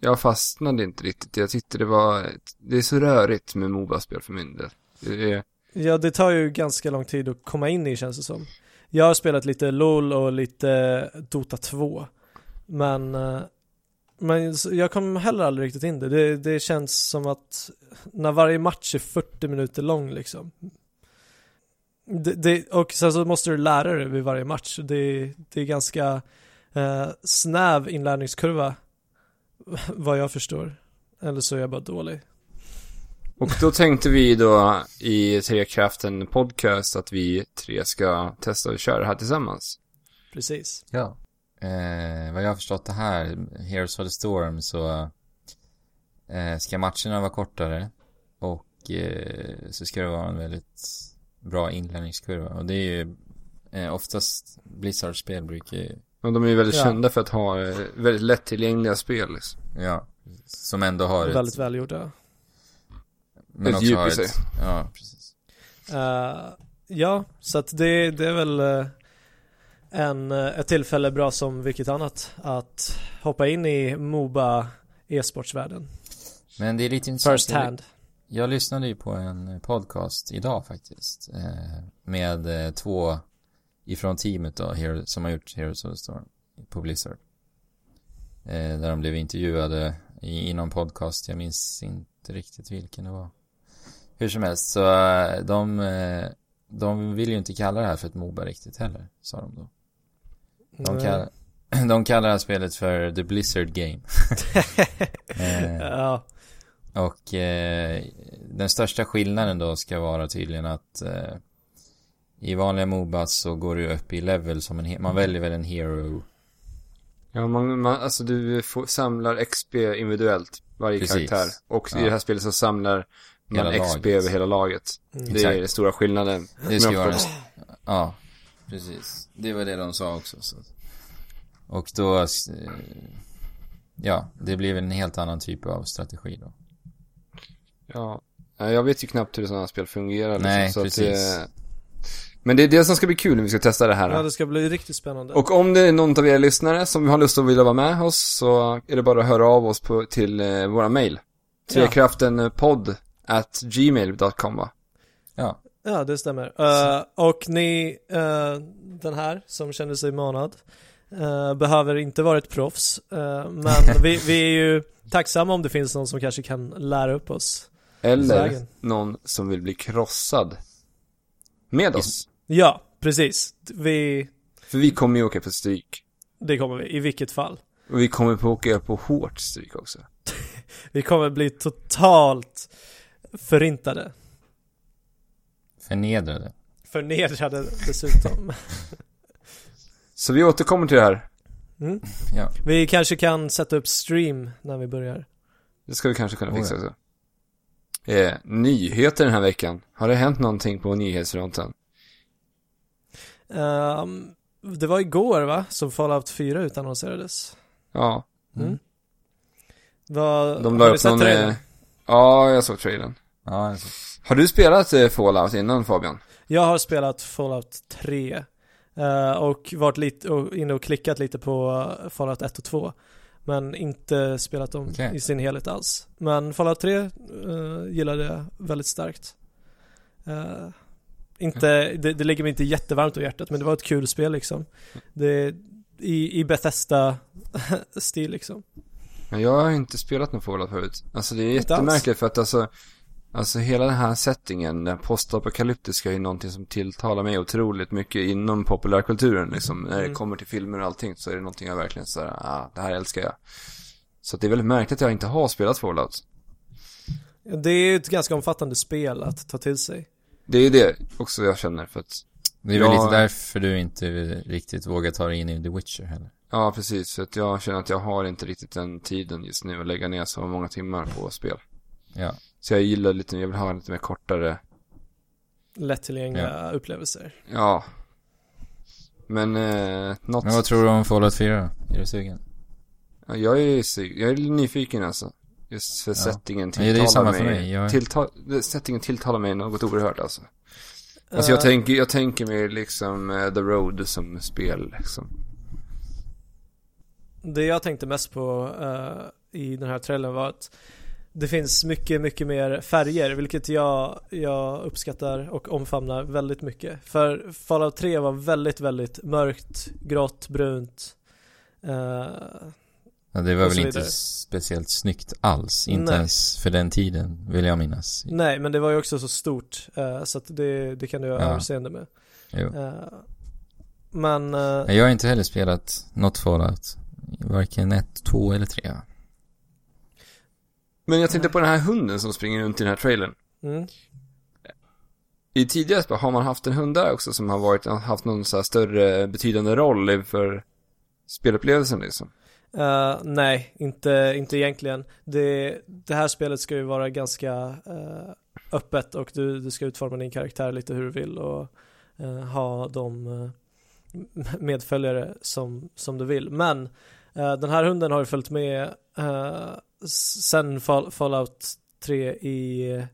jag fastnade inte riktigt. Jag tyckte det var, det är så rörigt med Moba-spel för min del. Det är, ja, det tar ju ganska lång tid att komma in i känns det som. Jag har spelat lite LOL och lite Dota 2. Men, eh, men jag kom heller aldrig riktigt in det. det. Det känns som att när varje match är 40 minuter lång liksom. Det, det, och sen så måste du lära dig vid varje match. Det, det är ganska eh, snäv inlärningskurva. Vad jag förstår. Eller så är jag bara dålig och då tänkte vi då i Trekraften podcast att vi tre ska testa att köra det här tillsammans. Precis. Ja. Eh, vad jag har förstått det här, Heroes of the Storm, så eh, ska matcherna vara kortare och eh, så ska det vara en väldigt bra inlärningskurva. Och det är ju eh, oftast Blizzard-spel brukar ju, Och de är ju väldigt Ja. kända för att ha eh, väldigt lättillgängliga spel liksom. ja, som ändå har ett, Väldigt välgjorda. Men ett också djup har i sig. ett, ja, precis. Eh, ja, så att det, det är väl eh, en, eh, ett tillfälle bra som vilket annat att hoppa in i Moba e-sportsvärlden. Men det är lite intressant. First hand. Jag lyssnade ju på en podcast idag faktiskt. Med två ifrån teamet då, som har gjort Heroes of the Storm på Blizzard. Där de blev intervjuade i, i någon podcast, jag minns inte riktigt vilken det var. Hur som helst, så eh, de, eh, de vill ju inte kalla det här för ett Moba riktigt heller, sa de då. De, kallar, de kallar det här spelet för The Blizzard Game. eh, ja, och eh, den största skillnaden då ska vara tydligen att eh, i vanliga Mobas så går du upp i level som en, man väljer väl en hero. Ja, man, man, alltså du får, samlar XP individuellt, varje Precis. karaktär. Och i Ja. det här spelet så samlar Hela XP laget. över hela laget. Mm. Det Exakt. är den stora skillnaden. Det ska vara ja, precis. Det var det de sa också. Så. Och då, eh, ja, det blev en helt annan typ av strategi då. Ja. Ja, Jag vet ju knappt hur sådana spel fungerar. liksom, Nej, så att precis. det, men det är det som ska bli kul när vi ska testa det här. ja, det ska bli riktigt spännande. Och om det är någon av er lyssnare som har lust att vilja vara med oss så är det bara att höra av oss på, till eh, våra mail. Trekraftenpodd at gmail.com va? Ja, Ja, det stämmer. Eh, och ni, eh, den här som känner sig manad, eh, behöver inte vara ett proffs. men vi, vi är ju tacksamma om det finns någon som kanske kan lära upp oss. Eller någon som vill bli krossad. Med oss. Ja, precis. Vi, För vi kommer ju åka på stryk. det kommer vi, i vilket fall. Och vi kommer på åka på hårt stryk också. Vi kommer bli totalt förintade. förnedrade. Förnedrade dessutom. Så vi återkommer till det här. Mm. Ja, Vi kanske kan sätta upp stream när vi börjar. Det ska vi kanske kunna Oh, fixa ja. också. Eh, nyheter den här veckan. Har det hänt någonting på nyhetsfronten? Ehm, det var igår va, som Fallout 4 utannonserades. Ja, Mm. Vad, de har la upp någon... Eh, ja, jag såg trailern. ja alltså. Har du spelat eh, Fallout innan Fabian? Jag har spelat Fallout 3 eh, och varit lite, och inne och klickat lite på Fallout 1 och 2. Men inte spelat dem Okej. i sin helhet alls. Men Fallout 3 uh, gillade jag väldigt starkt. Eh, inte, det, det ligger mig inte jättevarmt om hjärtat men det var ett kul spel liksom. Det, i, i Bethesda-stil liksom. Men jag har inte spelat någon Fallout förut. Alltså det är Inte alls. jättemärkligt för att alltså, alltså hela den här settingen, den postapokalyptiska är ju någonting som tilltalar mig otroligt mycket inom populärkulturen liksom. När det Mm. kommer till filmer och allting så är det någonting jag verkligen såhär, ah, det här älskar jag. Så att det är väldigt märkligt att jag inte har spelat Fallout. Det är ju ett ganska omfattande spel att ta till sig. Det är det också jag känner för att, Det är väl Ja. lite därför du inte riktigt vågar ta dig in i The Witcher heller. Ja precis, för att jag känner att jag har inte riktigt den tiden just nu att lägga ner så många timmar på spel. Ja. Så jag gillar lite, jag vill ha lite mer kortare, Lättillgängliga upplevelser. ja. Men, eh, något... Men vad tror du om Fallout 4 då? Är du sugen? Ja, jag är, sy- jag är nyfiken alltså. Just för Ja. settingen Ja, det är tilltalar samma mig. för mig. Jag- Tillta- det- settingen tilltalar mig något oerhört alltså. Alltså jag Eh, tänker, jag tänker mig liksom eh, The Road som spel liksom. Det jag tänkte mest på eh, i den här trailern var att det finns mycket, mycket mer färger, vilket jag, jag uppskattar och omfamnar väldigt mycket. För Fallout 3 var väldigt, väldigt mörkt, grått, brunt. Eh, Ja, det var väl inte speciellt snyggt alls. Inte Nej. ens för den tiden, vill jag minnas. nej, men det var ju också så stort, eh, så att det, det kan du ha Ja. överseende med. Jo. Men, Nej, Jag har inte heller spelat något Fallout. Varken ett, två eller tre. Men jag tänkte på den här hunden som springer runt i den här trailern. mm, I tidigare spel har man haft en hund där också som har varit, haft någon så här större betydande roll för spelupplevelsen liksom. Eh, nej, inte, inte egentligen. Det, det här spelet ska ju vara ganska eh, öppet och du, du ska utforma din karaktär lite hur du vill och eh, ha de medföljare som, som du vill. Men den här hunden har ju följt med eh, sen Fall, Fallout 3 i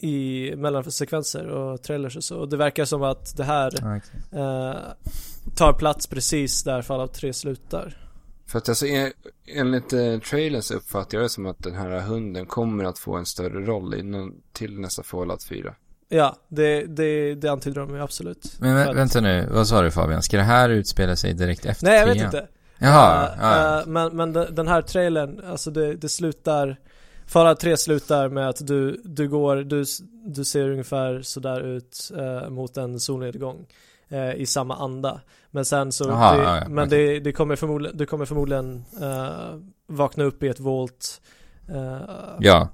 i mellansekvenser och trailers och så. Och det verkar som att det här okej. eh, tar plats precis där Fallout 3 slutar. För att alltså en- enligt eh, trailern så uppfattar jag det som att den här hunden kommer att få en större roll innan, till nästa Fallout 4. Ja, det, det, det antyder de ju absolut. Men vä- att- vänta nu, vad sa du Fabian? Ska det här utspela sig direkt efter Nej, jag vet trean? inte. Jaha, Eh, ja. eh, men, men den här trailern, alltså det, det slutar Fallout 3 slutar med att du, du går, du, du ser ungefär sådär ut eh, mot en solnedgång i samma anda. Men sen så, Aha, det, ja, men okej. det, det kommer förmodligen, du kommer förmodligen eh, vakna upp i ett volt. eh, ja.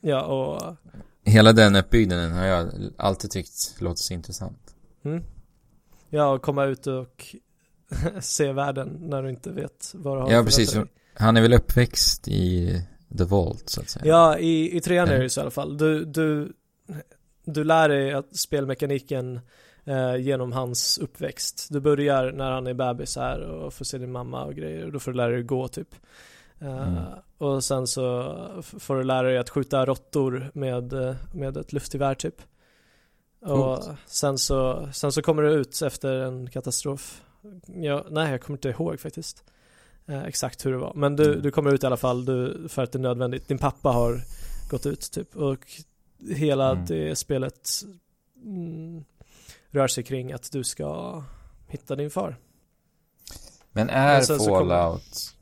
ja, och Hela den uppbyggnaden har jag alltid tyckt låter så intressant. Mm. Ja, och komma ut och se världen när du inte vet vad du har Ja, precis. dig. Han är väl uppväxt i The Vault, så att säga. Ja, i, i trean är det så i alla fall. Du, du, du lär dig att spelmekaniken eh, genom hans uppväxt. Du börjar när han är bebis här och får se din mamma och grejer och då får du lära dig gå typ. Eh, Mm. Och sen så får du lära dig att skjuta råttor med, eh, med ett luftgevär typ. Och sen så, sen så kommer du ut efter en katastrof. Ja, nej, jag kommer inte ihåg faktiskt. Eh, exakt hur det var. Men du, Mm. du kommer ut i alla fall du, för att det är nödvändigt. Din pappa har gått ut typ. Och hela Mm. det spelet mm, rör sig kring att du ska hitta din far. Men är Men kommer- Fallout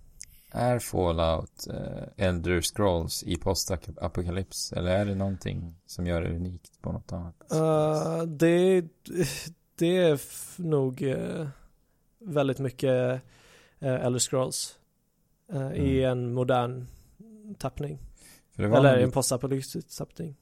Är Fallout eh, Elder Scrolls i postapokalyps? Eller är det någonting som gör det unikt på något annat? Uh, det, det är nog eh, väldigt mycket uh, Elder Scrolls eh, i en modern tappning. Eller en postapokalyptisk tappning.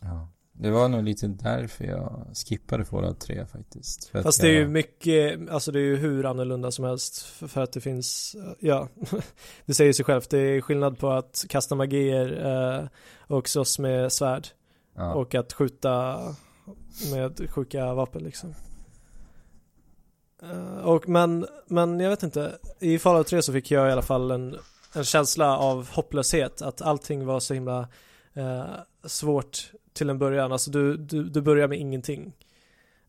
ja, det var nog lite därför jag skippade Fallout 3 faktiskt. För Fast det är ju jag- mycket, alltså det är ju hur annorlunda som helst för, att det finns, eh, ja, det säger sig självt. Det är skillnad på att kasta magier eh, och slåss med svärd ja. och att skjuta med sjuka vapen liksom. Eh, och men, men jag vet inte, i Fallout 3 så fick jag i alla fall en, en känsla av hopplöshet, att allting var så himla eh, svårt till en början. Alltså du, du, du börjar med ingenting.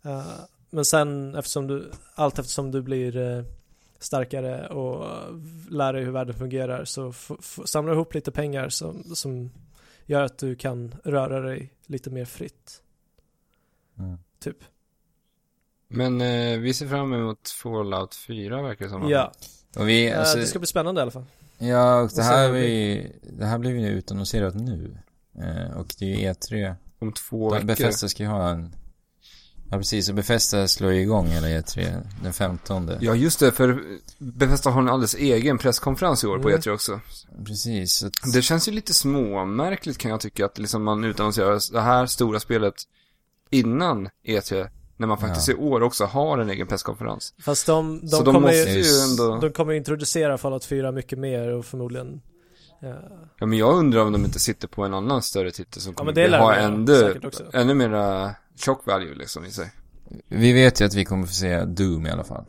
Eh, men sen eftersom du, allt eftersom du blir eh, starkare och lär dig hur världen fungerar så samlar du ihop lite pengar som, som gör att du kan röra dig lite mer fritt. Mm. Typ. Men eh, vi ser fram emot Fallout 4 verkar det som. Ja, Och vi, eh, alltså, det ska bli spännande i alla fall. ja och det sen här, vi- vi, det här blir ju utannonserat nu. Eh, och det är ju E3. Om två veckor. Befesta ska ju ha en... Ja precis, och Befesta slår ju igång hela E3 den 15. Ja, just det, för Bethesda har en alldeles egen presskonferens i år på Mm. E3 också. Precis, att, Det känns ju lite småmärkligt kan jag tycka att liksom man utannonserar det här stora spelet innan E3. När man faktiskt Ja. i år också har en egen presskonferens. Fast de, de, de kommer, måste ju, ändå... de kommer introducera Fallout 4 mycket mer och förmodligen eh, Ja, men jag undrar om de inte sitter på en annan större titel som Ja, kommer lär ha göra, ännu, mera shock value liksom i sig. vi vet ju att vi kommer få se Doom i alla fall.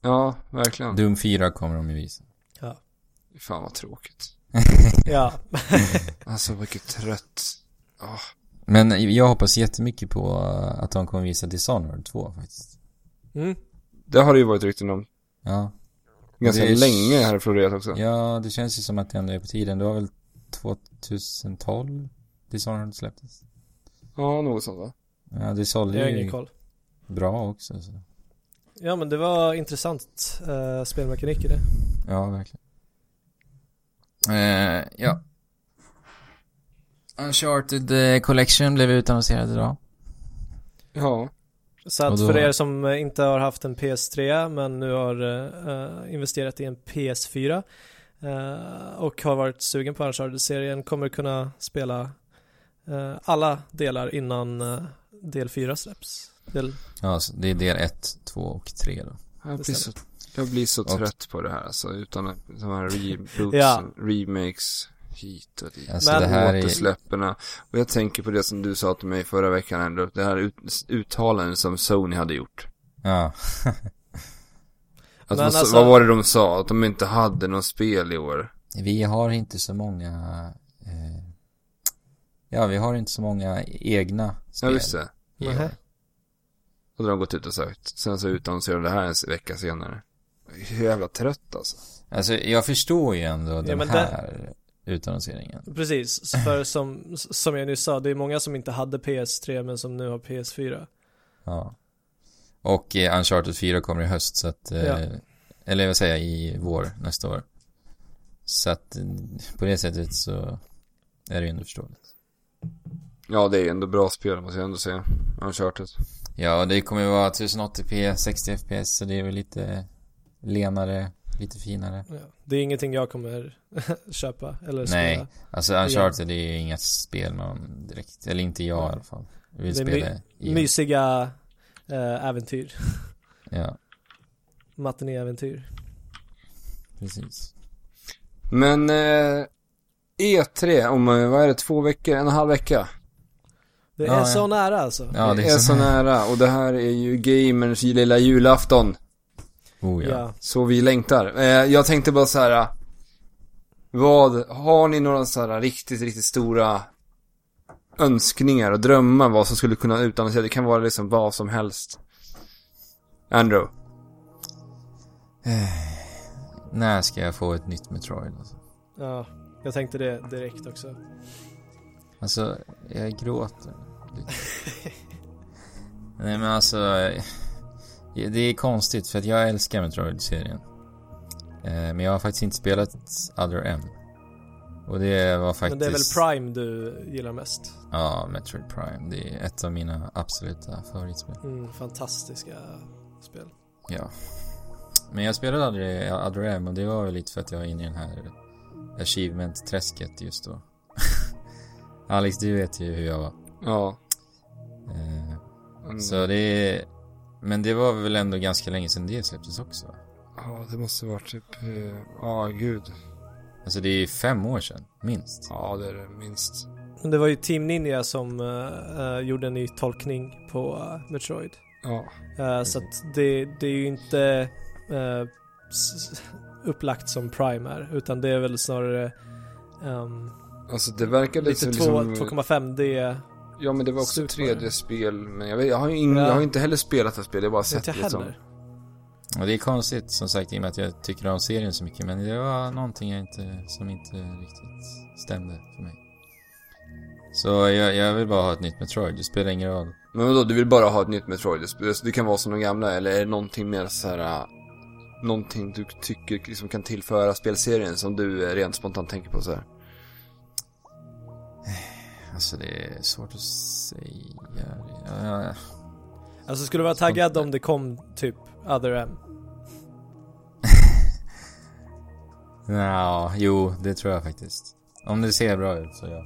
Ja, verkligen. Doom 4 kommer de ju visa. Fan vad tråkigt. Ja, Alltså vilket trött. Ah. Men jag hoppas jättemycket på att de kommer visa Dishonored 2 faktiskt. mm. Det har det ju varit rykten om. Ja. Ganska Det länge här florerat också. Ja, det känns ju som att det ändå är på tiden. Det var väl 2012 Dishonored släpptes? Ja, något sånt va? Ja, det sålde jag har ingen ju koll. bra också. Så. Ja men det var intressant uh, spelmekanik i det. Ja, verkligen. Eh, ja. Uncharted eh, Collection blev utannonserad idag. Ja. Så att då- för er som eh, inte har haft en PS3 men nu har eh, investerat i en PS4 eh, och har varit sugen på Uncharted-serien kommer kunna spela eh, alla delar innan del 4 släpps. Del, Ja, så det är del 1, 2 och 3 då. Jag blir, så, jag blir så trött på det här alltså. Utan de här reboots, Ja. remakes hit och dit. Alltså Men- det här är... Återsläpperna. Och jag tänker på det som du sa till mig förra veckan ändå. Det här ut, uttalanden som Sony hade gjort. Ja. Vad, alltså- vad var det de sa? Att de inte hade någon spel i år. Vi har inte så många... Eh, ja, vi har inte så många egna Ja, spel. visst det. år. Nähä. Hade de gått ut och sagt. Sen så utannonserade det här en vecka senare. Jag är så jävla trött alltså. Alltså, jag förstår ju ändå den men här utannonseringen. Precis, för som, som jag nyss sa, det är många som inte hade PS3 men som nu har PS4. Ja. Och eh, Uncharted 4 kommer i höst så att... Eh, Ja. Eller vad säger jag, i vår, nästa år. Så att eh, på det sättet så är det ju ändå förståeligt. Ja, det är ändå bra spel måste jag ändå säga. Uncharted. Ja, det kommer ju vara 1080p, 60 fps så det är väl lite lenare, lite finare. Ja. Det är ingenting jag kommer köpa eller spela. Nej, alltså Uncharted det är ju inga spel man direkt, eller inte jag i alla fall. Jag vill Det är spela my- igen. Mysiga eh, äventyr. Ja, Matinéäventyr. precis. Men eh, E3 om, eh, vad är det, två veckor, en och en halv vecka? Det Ja, är ja. så nära alltså. Ja, det är så nära och det här är ju gamers lilla julafton. Oh ja. Ja. Så vi längtar. Eh, jag tänkte bara så här. Vad, har ni några så här riktigt, riktigt stora önskningar och drömmar vad som skulle kunna utannonseras? Det kan vara liksom vad som helst. Andrew. När ska jag få ett nytt Metroid alltså? ja, jag tänkte det direkt också. Alltså, jag gråter. Nej men alltså, eh, det är konstigt för att jag älskar Metroid-serien. Eh, Men jag har faktiskt inte spelat Other M. Och det var faktiskt... Men det är väl Prime du gillar mest? Ja, Metroid Prime. Det är ett av mina absoluta favoritspel. Mm, fantastiska spel. Ja. Men jag spelade aldrig Other M och det var väl lite för att jag var inne i den här achievement-träsket just då. Alex, du vet ju hur jag var. Ja. Eh, Mm. Så det är... Men det var väl ändå ganska länge sedan det släpptes också? Ja, det måste vara typ, eh, ja gud. Alltså det är fem år sedan, minst. Ja, det är det minst. Men det var ju Team Ninja som eh, gjorde en ny tolkning på eh, Metroid. Ja. Eh, så att det, det är ju inte upplagt som Prime är, utan det är väl snarare ehm, Alltså det verkade Lite. 2 2,5D. Ja men det var också Super. 3D-spel, men jag, vet, jag, har Ja. jag har inte heller spelat det spel, jag har bara sett jag liksom. heller. Och det är konstigt som sagt i och med att jag tycker om serien så mycket men det var någonting jag inte, som inte riktigt stämde för mig. Så jag, jag vill bara ha ett nytt Metroid, det spelar ingen roll. Men vadå, du vill bara ha ett nytt Metroid? Det- Det kan vara som de gamla, eller är det någonting mer så här. äh, Någonting du tycker liksom kan tillföra spelserien som du rent spontant tänker på så här. Alltså det är svårt att säga. Ja, ja. Alltså skulle du vara taggad om det kom typ Other M? Ja, jo, det tror jag faktiskt. Om det ser bra ut så ja.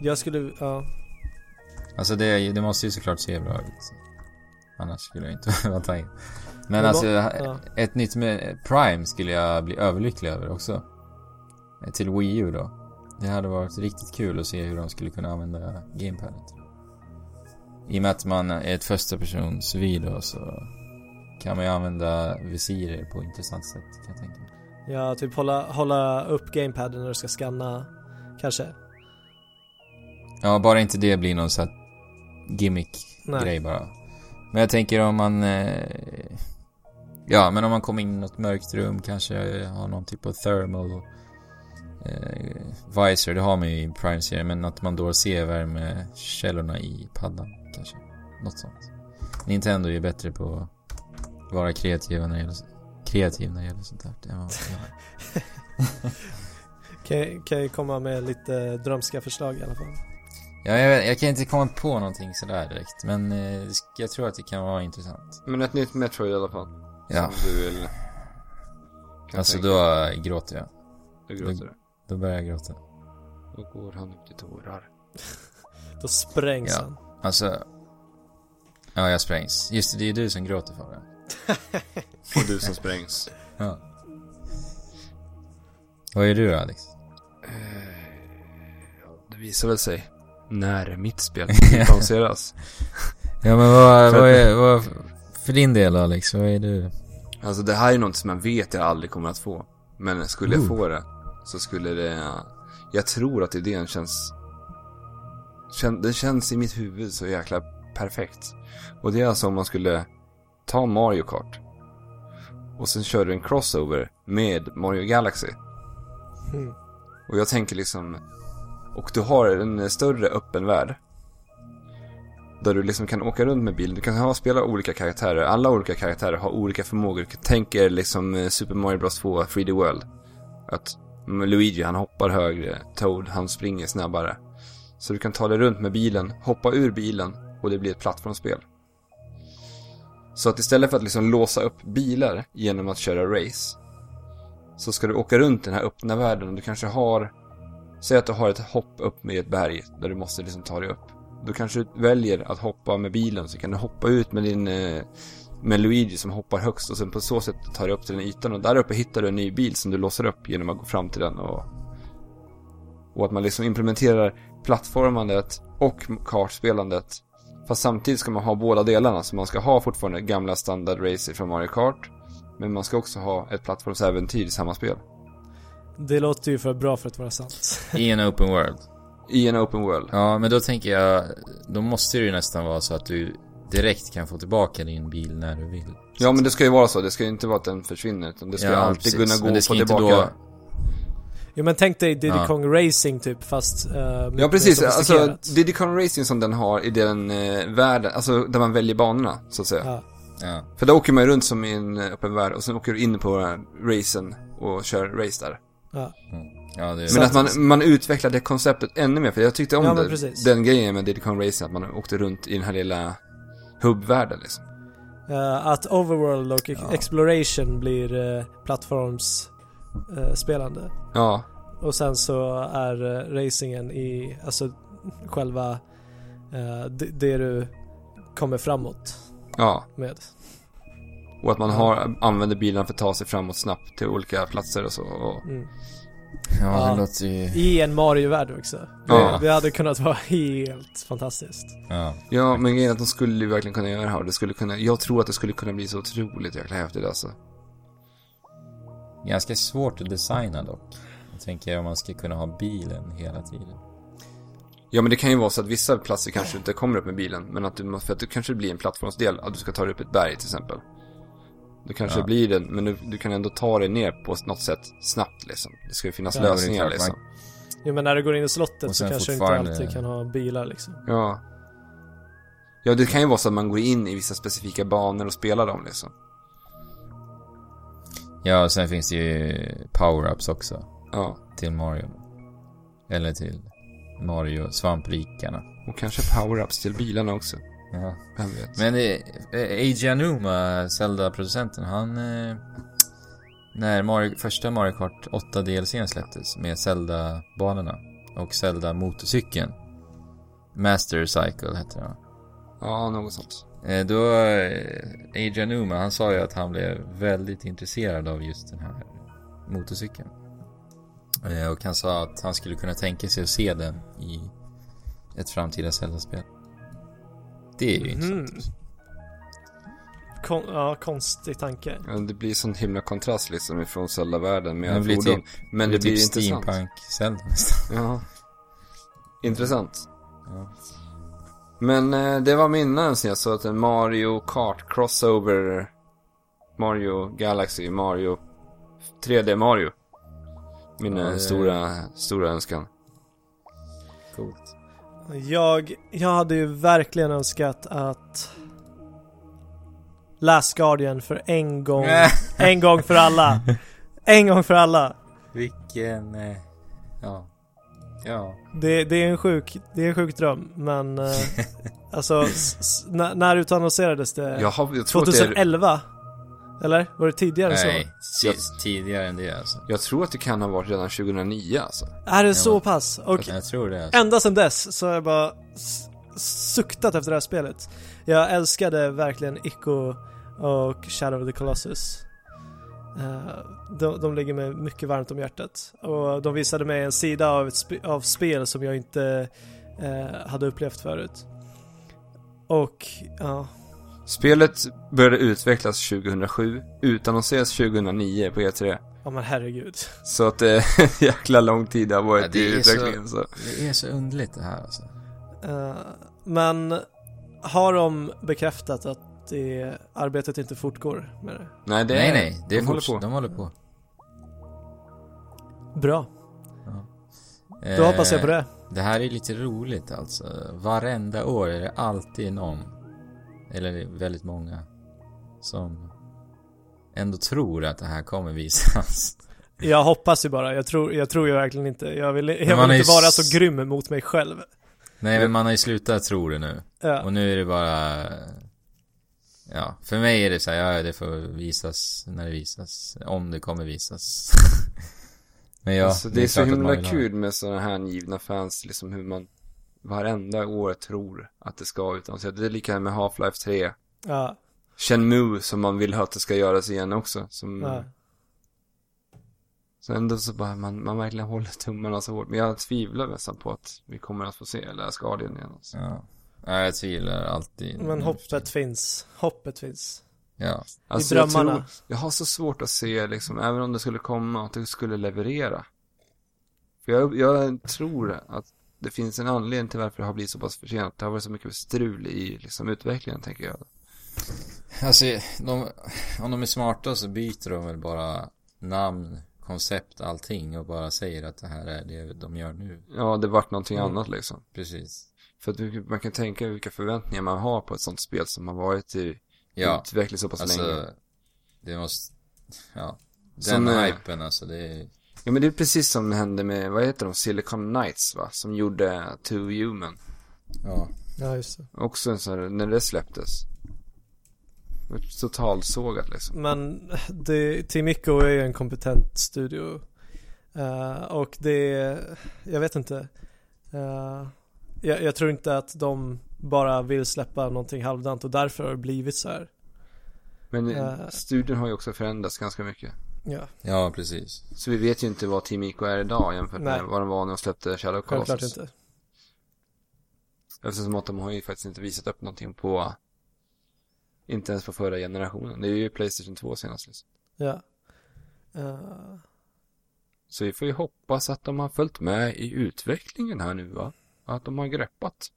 Jag skulle, ja. Alltså det, det måste ju såklart se bra ut. Annars skulle jag inte vara taggad. Men Det alltså, ja. ett nytt med Prime skulle jag bli överlycklig över också. Till Wii U då. Det hade varit riktigt kul att se hur de skulle kunna använda gamepadet. I och med att man är ett första persons då så kan man ju använda visirer på intressant sätt kan jag tänka mig. Ja, typ hålla, hålla upp gamepaden när du ska scanna, kanske. Ja, bara inte det blir någon sån här gimmick-grej bara. Men jag tänker om man... Eh, ja, men om man kommer in i något mörkt rum, kanske har någon typ av thermal eh, visor, det har man ju i Prime-serien, men att man då ser värmekällorna i paddan, kanske. Något sånt. Nintendo är bättre på att vara kreativa när det gäller, kreativ när det gäller sånt där. än vad jag är. Kan, kan ju komma med lite drömska förslag i alla fall. Ja, jag, vet- jag kan inte komma på någonting sådär direkt, men eh, jag tror att det kan vara intressant. Men ett nytt Metroid i alla fall. Ja. Som du vill... Alltså tänka då gråter jag. Då gråter du. Då börjar jag gråta. Då går han upp till tårar. Då sprängs Ja. han. Alltså... Ja, jag sprängs. Just det, det är du som gråter för det. Och du som sprängs. Ja. Vad är du då, Alex? Det visar väl sig. När mitt spel lanseras. Ja, men vad, vad är... Vad, för din del Alex, vad är du? Alltså det här är något som man vet jag aldrig kommer att få. Men skulle jag få det så skulle det... Jag tror att idén känns... Kän, den känns i mitt huvud så jäkla perfekt. Och det är alltså om man skulle ta Mario Kart. Och sen kör du en crossover med Mario Galaxy. Mm. Och jag tänker liksom... Och du har en större öppen värld. Där du liksom kan åka runt med bilen. Du kan ha, spela olika karaktärer. Alla olika karaktärer har olika förmågor. Tänk er liksom eh, Super Mario Bros 2 3D World. Att Mm, Luigi han hoppar högre. Toad han springer snabbare. Så du kan ta dig runt med bilen, hoppa ur bilen och det blir ett plattformsspel. Så att istället för att liksom låsa upp bilar genom att köra race. Så ska du åka runt den här öppna världen och du kanske har Säg att du har ett hopp upp med ett berg där du måste liksom ta dig upp. Då kanske du väljer att hoppa med bilen så kan du hoppa ut med din eh, med Luigi som hoppar högst och sen på så sätt tar du upp till den ytan och där uppe hittar du en ny bil som du låser upp genom att gå fram till den och och att man liksom implementerar plattformandet och kartspelandet fast samtidigt ska man ha båda delarna så man ska ha fortfarande gamla standard racer från Mario Kart men man ska också ha ett plattformsäventyr i samma spel. Det låter ju för bra för att vara sant. I en open world. I en open world. Ja, men då tänker jag... Då måste det ju nästan vara så att du direkt kan få tillbaka din bil när du vill. Ja men det ska ju vara så, det ska ju inte vara att den försvinner utan det ska ju alltid precis. kunna gå Men och det ska få inte tillbaka. Då... Jo men tänk dig Diddy Ja. Kong Racing typ fast uh, Ja precis, alltså. Diddy Kong Racing som den har i den eh, världen, alltså där man väljer banorna så att säga. Ja. Ja. För då åker man ju runt som i en öppen värld och sen åker du in på racen och kör race där. Ja. Ja, det... Men att man, man utvecklar det konceptet ännu mer, för jag tyckte om Ja, det, den grejen med Diddy Kong Racing, att man åkte runt i den här lilla hubbvärlden liksom. Eh, att Overworld och Exploration blir uh, plattformsspelande. Ja, Och sen så är uh, racingen i, alltså själva eh, det, det du kommer framåt ja. med. Och att man har, använder bilarna för att ta sig framåt snabbt till olika platser och så. Och, Mm. Ja, Ja. det låter ju... I en Mario-värld också. Det, Ja. det hade kunnat vara helt fantastiskt. Ja. ja, men grejen är att de skulle ju verkligen kunna göra det här. Det skulle kunna, jag tror att det skulle kunna bli så otroligt jäkla häftigt alltså. Ganska svårt att designa dock. tänker om man ska kunna ha bilen hela tiden. Ja men det kan ju vara så att vissa platser kanske inte kommer upp med bilen, men att du, för att det kanske blir en plattformsdel, att du ska ta dig upp ett berg till exempel. Då kanske Ja. det blir den, men du, du kan ändå ta dig ner på något sätt snabbt liksom. Det ska ju finnas Ja, det lösningar liksom. Jo men när du går in i slottet så kanske du inte alltid kan ha bilar liksom. Ja. Ja, det kan ju vara så att man går in i vissa specifika banor och spelar dem liksom. Ja, och sen finns det ju power-ups också. Ja. Till Mario. Eller till Mario svamprikarna. Och kanske power-ups till bilarna också. Ja. Vem vet? Men eh, eh, Eiji Aonuma, Zelda-producenten, han... Eh, när Mario, första Mario Kart 8 DLCn släpptes med Zelda-banorna och Zelda-motorcykeln. Master Cycle hette den? Ja, något sånt. Eh, Då, eh, Eiji Aonuma, han sa ju att han blev väldigt intresserad av just den här motorcykeln. Eh, Och han sa att han skulle kunna tänka sig att se den i ett framtida Zelda-spel. Det är ju Mhm. intressant. Kon- ja, konstig tanke. Ja, det blir sån himla kontrast liksom ifrån Zelda-världen med Det blir fordon. typ- Men det, blir typ intressant. steampunk-Zelda nästan. Ja. Intressant. Ja. Men eh, det var min önskan. Jag såg att en Mario Kart Crossover Mario Galaxy, Mario 3D Mario. Min Ja, eh, det- stora, stora önskan. Coolt. Jag, jag hade ju verkligen önskat att Last Guardian för en gång, en gång för alla. En gång för alla. Vilken... Eh, ja. Ja. Det, det är en sjuk, det är en sjuk dröm, men eh, alltså s, s, när, när utannonserades det? Jag, har, jag, tror att det är, 2011? Eller? Var det tidigare Nej, så? ti- tidigare än det alltså. jag tror att det kan ha varit redan 2009 alltså. Är det Ja. så pass? Och Jag tror det alltså. ända sedan dess så har jag bara suktat efter det här spelet. Jag älskade verkligen Ico och Shadow of the Colossus. Eh, de, de ligger mig mycket varmt om hjärtat. Och de visade mig en sida av, ett sp- av spel som jag inte eh, hade upplevt förut. Och, ja. Spelet började utvecklas 2007, utannonseras 2009 på E3. Ja men herregud. Så att det är en jäkla lång tid det har varit Ja, det i är så- utvecklingen så. Det är så underligt det här alltså. Eh, men har de bekräftat att det, arbetet inte fortgår med det? Nej, det nej, är, nej. Det är de håller på. De håller på. Bra, Eh, då hoppas jag på det. Det här är lite roligt alltså. Varenda år är det alltid någon, eller väldigt många, som ändå tror att det här kommer visas. Jag hoppas ju bara, jag tror, jag tror ju verkligen inte. Jag vill, jag vill är inte ju vara så grym mot mig själv. Nej men man har ju slutat tro det nu. Ja. Och nu är det bara... Ja, för mig är det så här, ja det får visas när det visas. Om det kommer visas. men ja, alltså, det är, så klart att man himla ha kul med sådana här givna fans, liksom hur man varenda år tror att det ska utannonseras. Det är lika med Half-Life 3. Ja, Shenmue som man vill att det ska göras igen också. Som, ja. Så ändå så bara, man, man verkligen håller tummarna så hårt. Men jag tvivlar nästan på att vi kommer att få se Last Guardian igen. Alltså. Ja. ja, jag tvivlar alltid. Men hoppet finns. Hoppet finns. Ja. Alltså, I drömmarna. Jag, tror, jag har så svårt att se, liksom, även om det skulle komma, att det skulle leverera. För jag, jag tror att det finns en anledning till varför det har blivit så pass försenat. Det har varit så mycket strul i liksom, utvecklingen, tänker jag. Alltså, de, om de är smarta så byter de väl bara namn, koncept, allting och bara säger att det här är det de gör nu. Ja, det vart någonting Mm. annat liksom. Precis. För att man kan tänka vilka förväntningar man har på ett sånt spel som har varit i Ja, utveckling så pass länge. alltså, det måste, ja. Den Som, eh, hypen alltså, det är, Ja men det är precis som det hände med, vad heter de, Silicon Knights va? Som gjorde To Human. ja. Ja, just det. Också en sån här, när det släpptes. Totalsågat liksom. Men det, Team Ico är ju en kompetent studio. Eh, och det, jag vet inte. Eh, jag, jag tror inte att de bara vill släppa någonting halvdant och därför har det blivit så här. Men Eh. studion har ju också förändrats ganska mycket. Ja, Ja, precis. Så vi vet ju inte vad Team Ico är idag jämfört Nej. med vad de var när de släppte Shadow självklart Colossus. inte. Eftersom att de har ju faktiskt inte visat upp någonting på, inte ens på förra generationen. Det är ju Playstation 2 senast liksom. Ja. Eh, Så vi får ju hoppas att de har följt med i utvecklingen här nu va? Att de har greppat.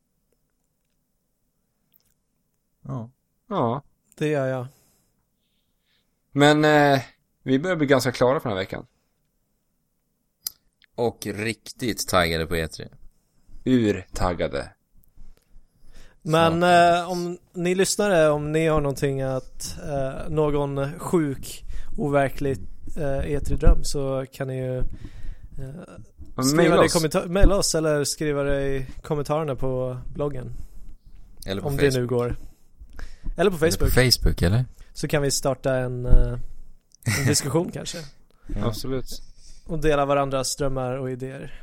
Ja. Ja. Det gör jag. Men eh, vi börjar bli ganska klara för den här veckan. Och riktigt taggade på E E3. Urtaggade. Men eh, om ni lyssnare, om ni har någonting att, eh, någon sjuk, overklig eh, E3-dröm så kan ni ju eh, skriva Maila det i oss. oss eller skriva det i kommentarerna på bloggen. Eller på Om Facebook. det nu går. Eller på Eller Facebook. På Facebook eller? Så kan vi starta en, eh, en diskussion kanske. Ja. Absolut. Och dela varandras drömmar och idéer.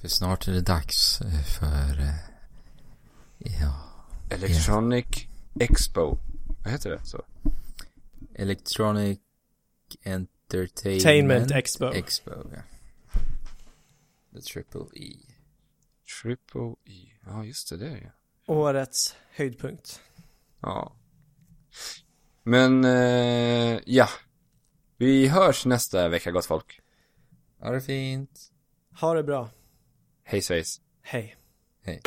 För snart är det dags eh, för... eh, Ja... Electronic Expo. Vad heter det så? Electronic Entertainment Entertainment Expo. Expo, ja. The Triple E. Triple E. Ja, just det, det är det Årets höjdpunkt. Ja. Men, eh, ja. Vi hörs nästa vecka, gott folk. Ha det fint. Ha det bra. Hej svejs. Hej. Hej.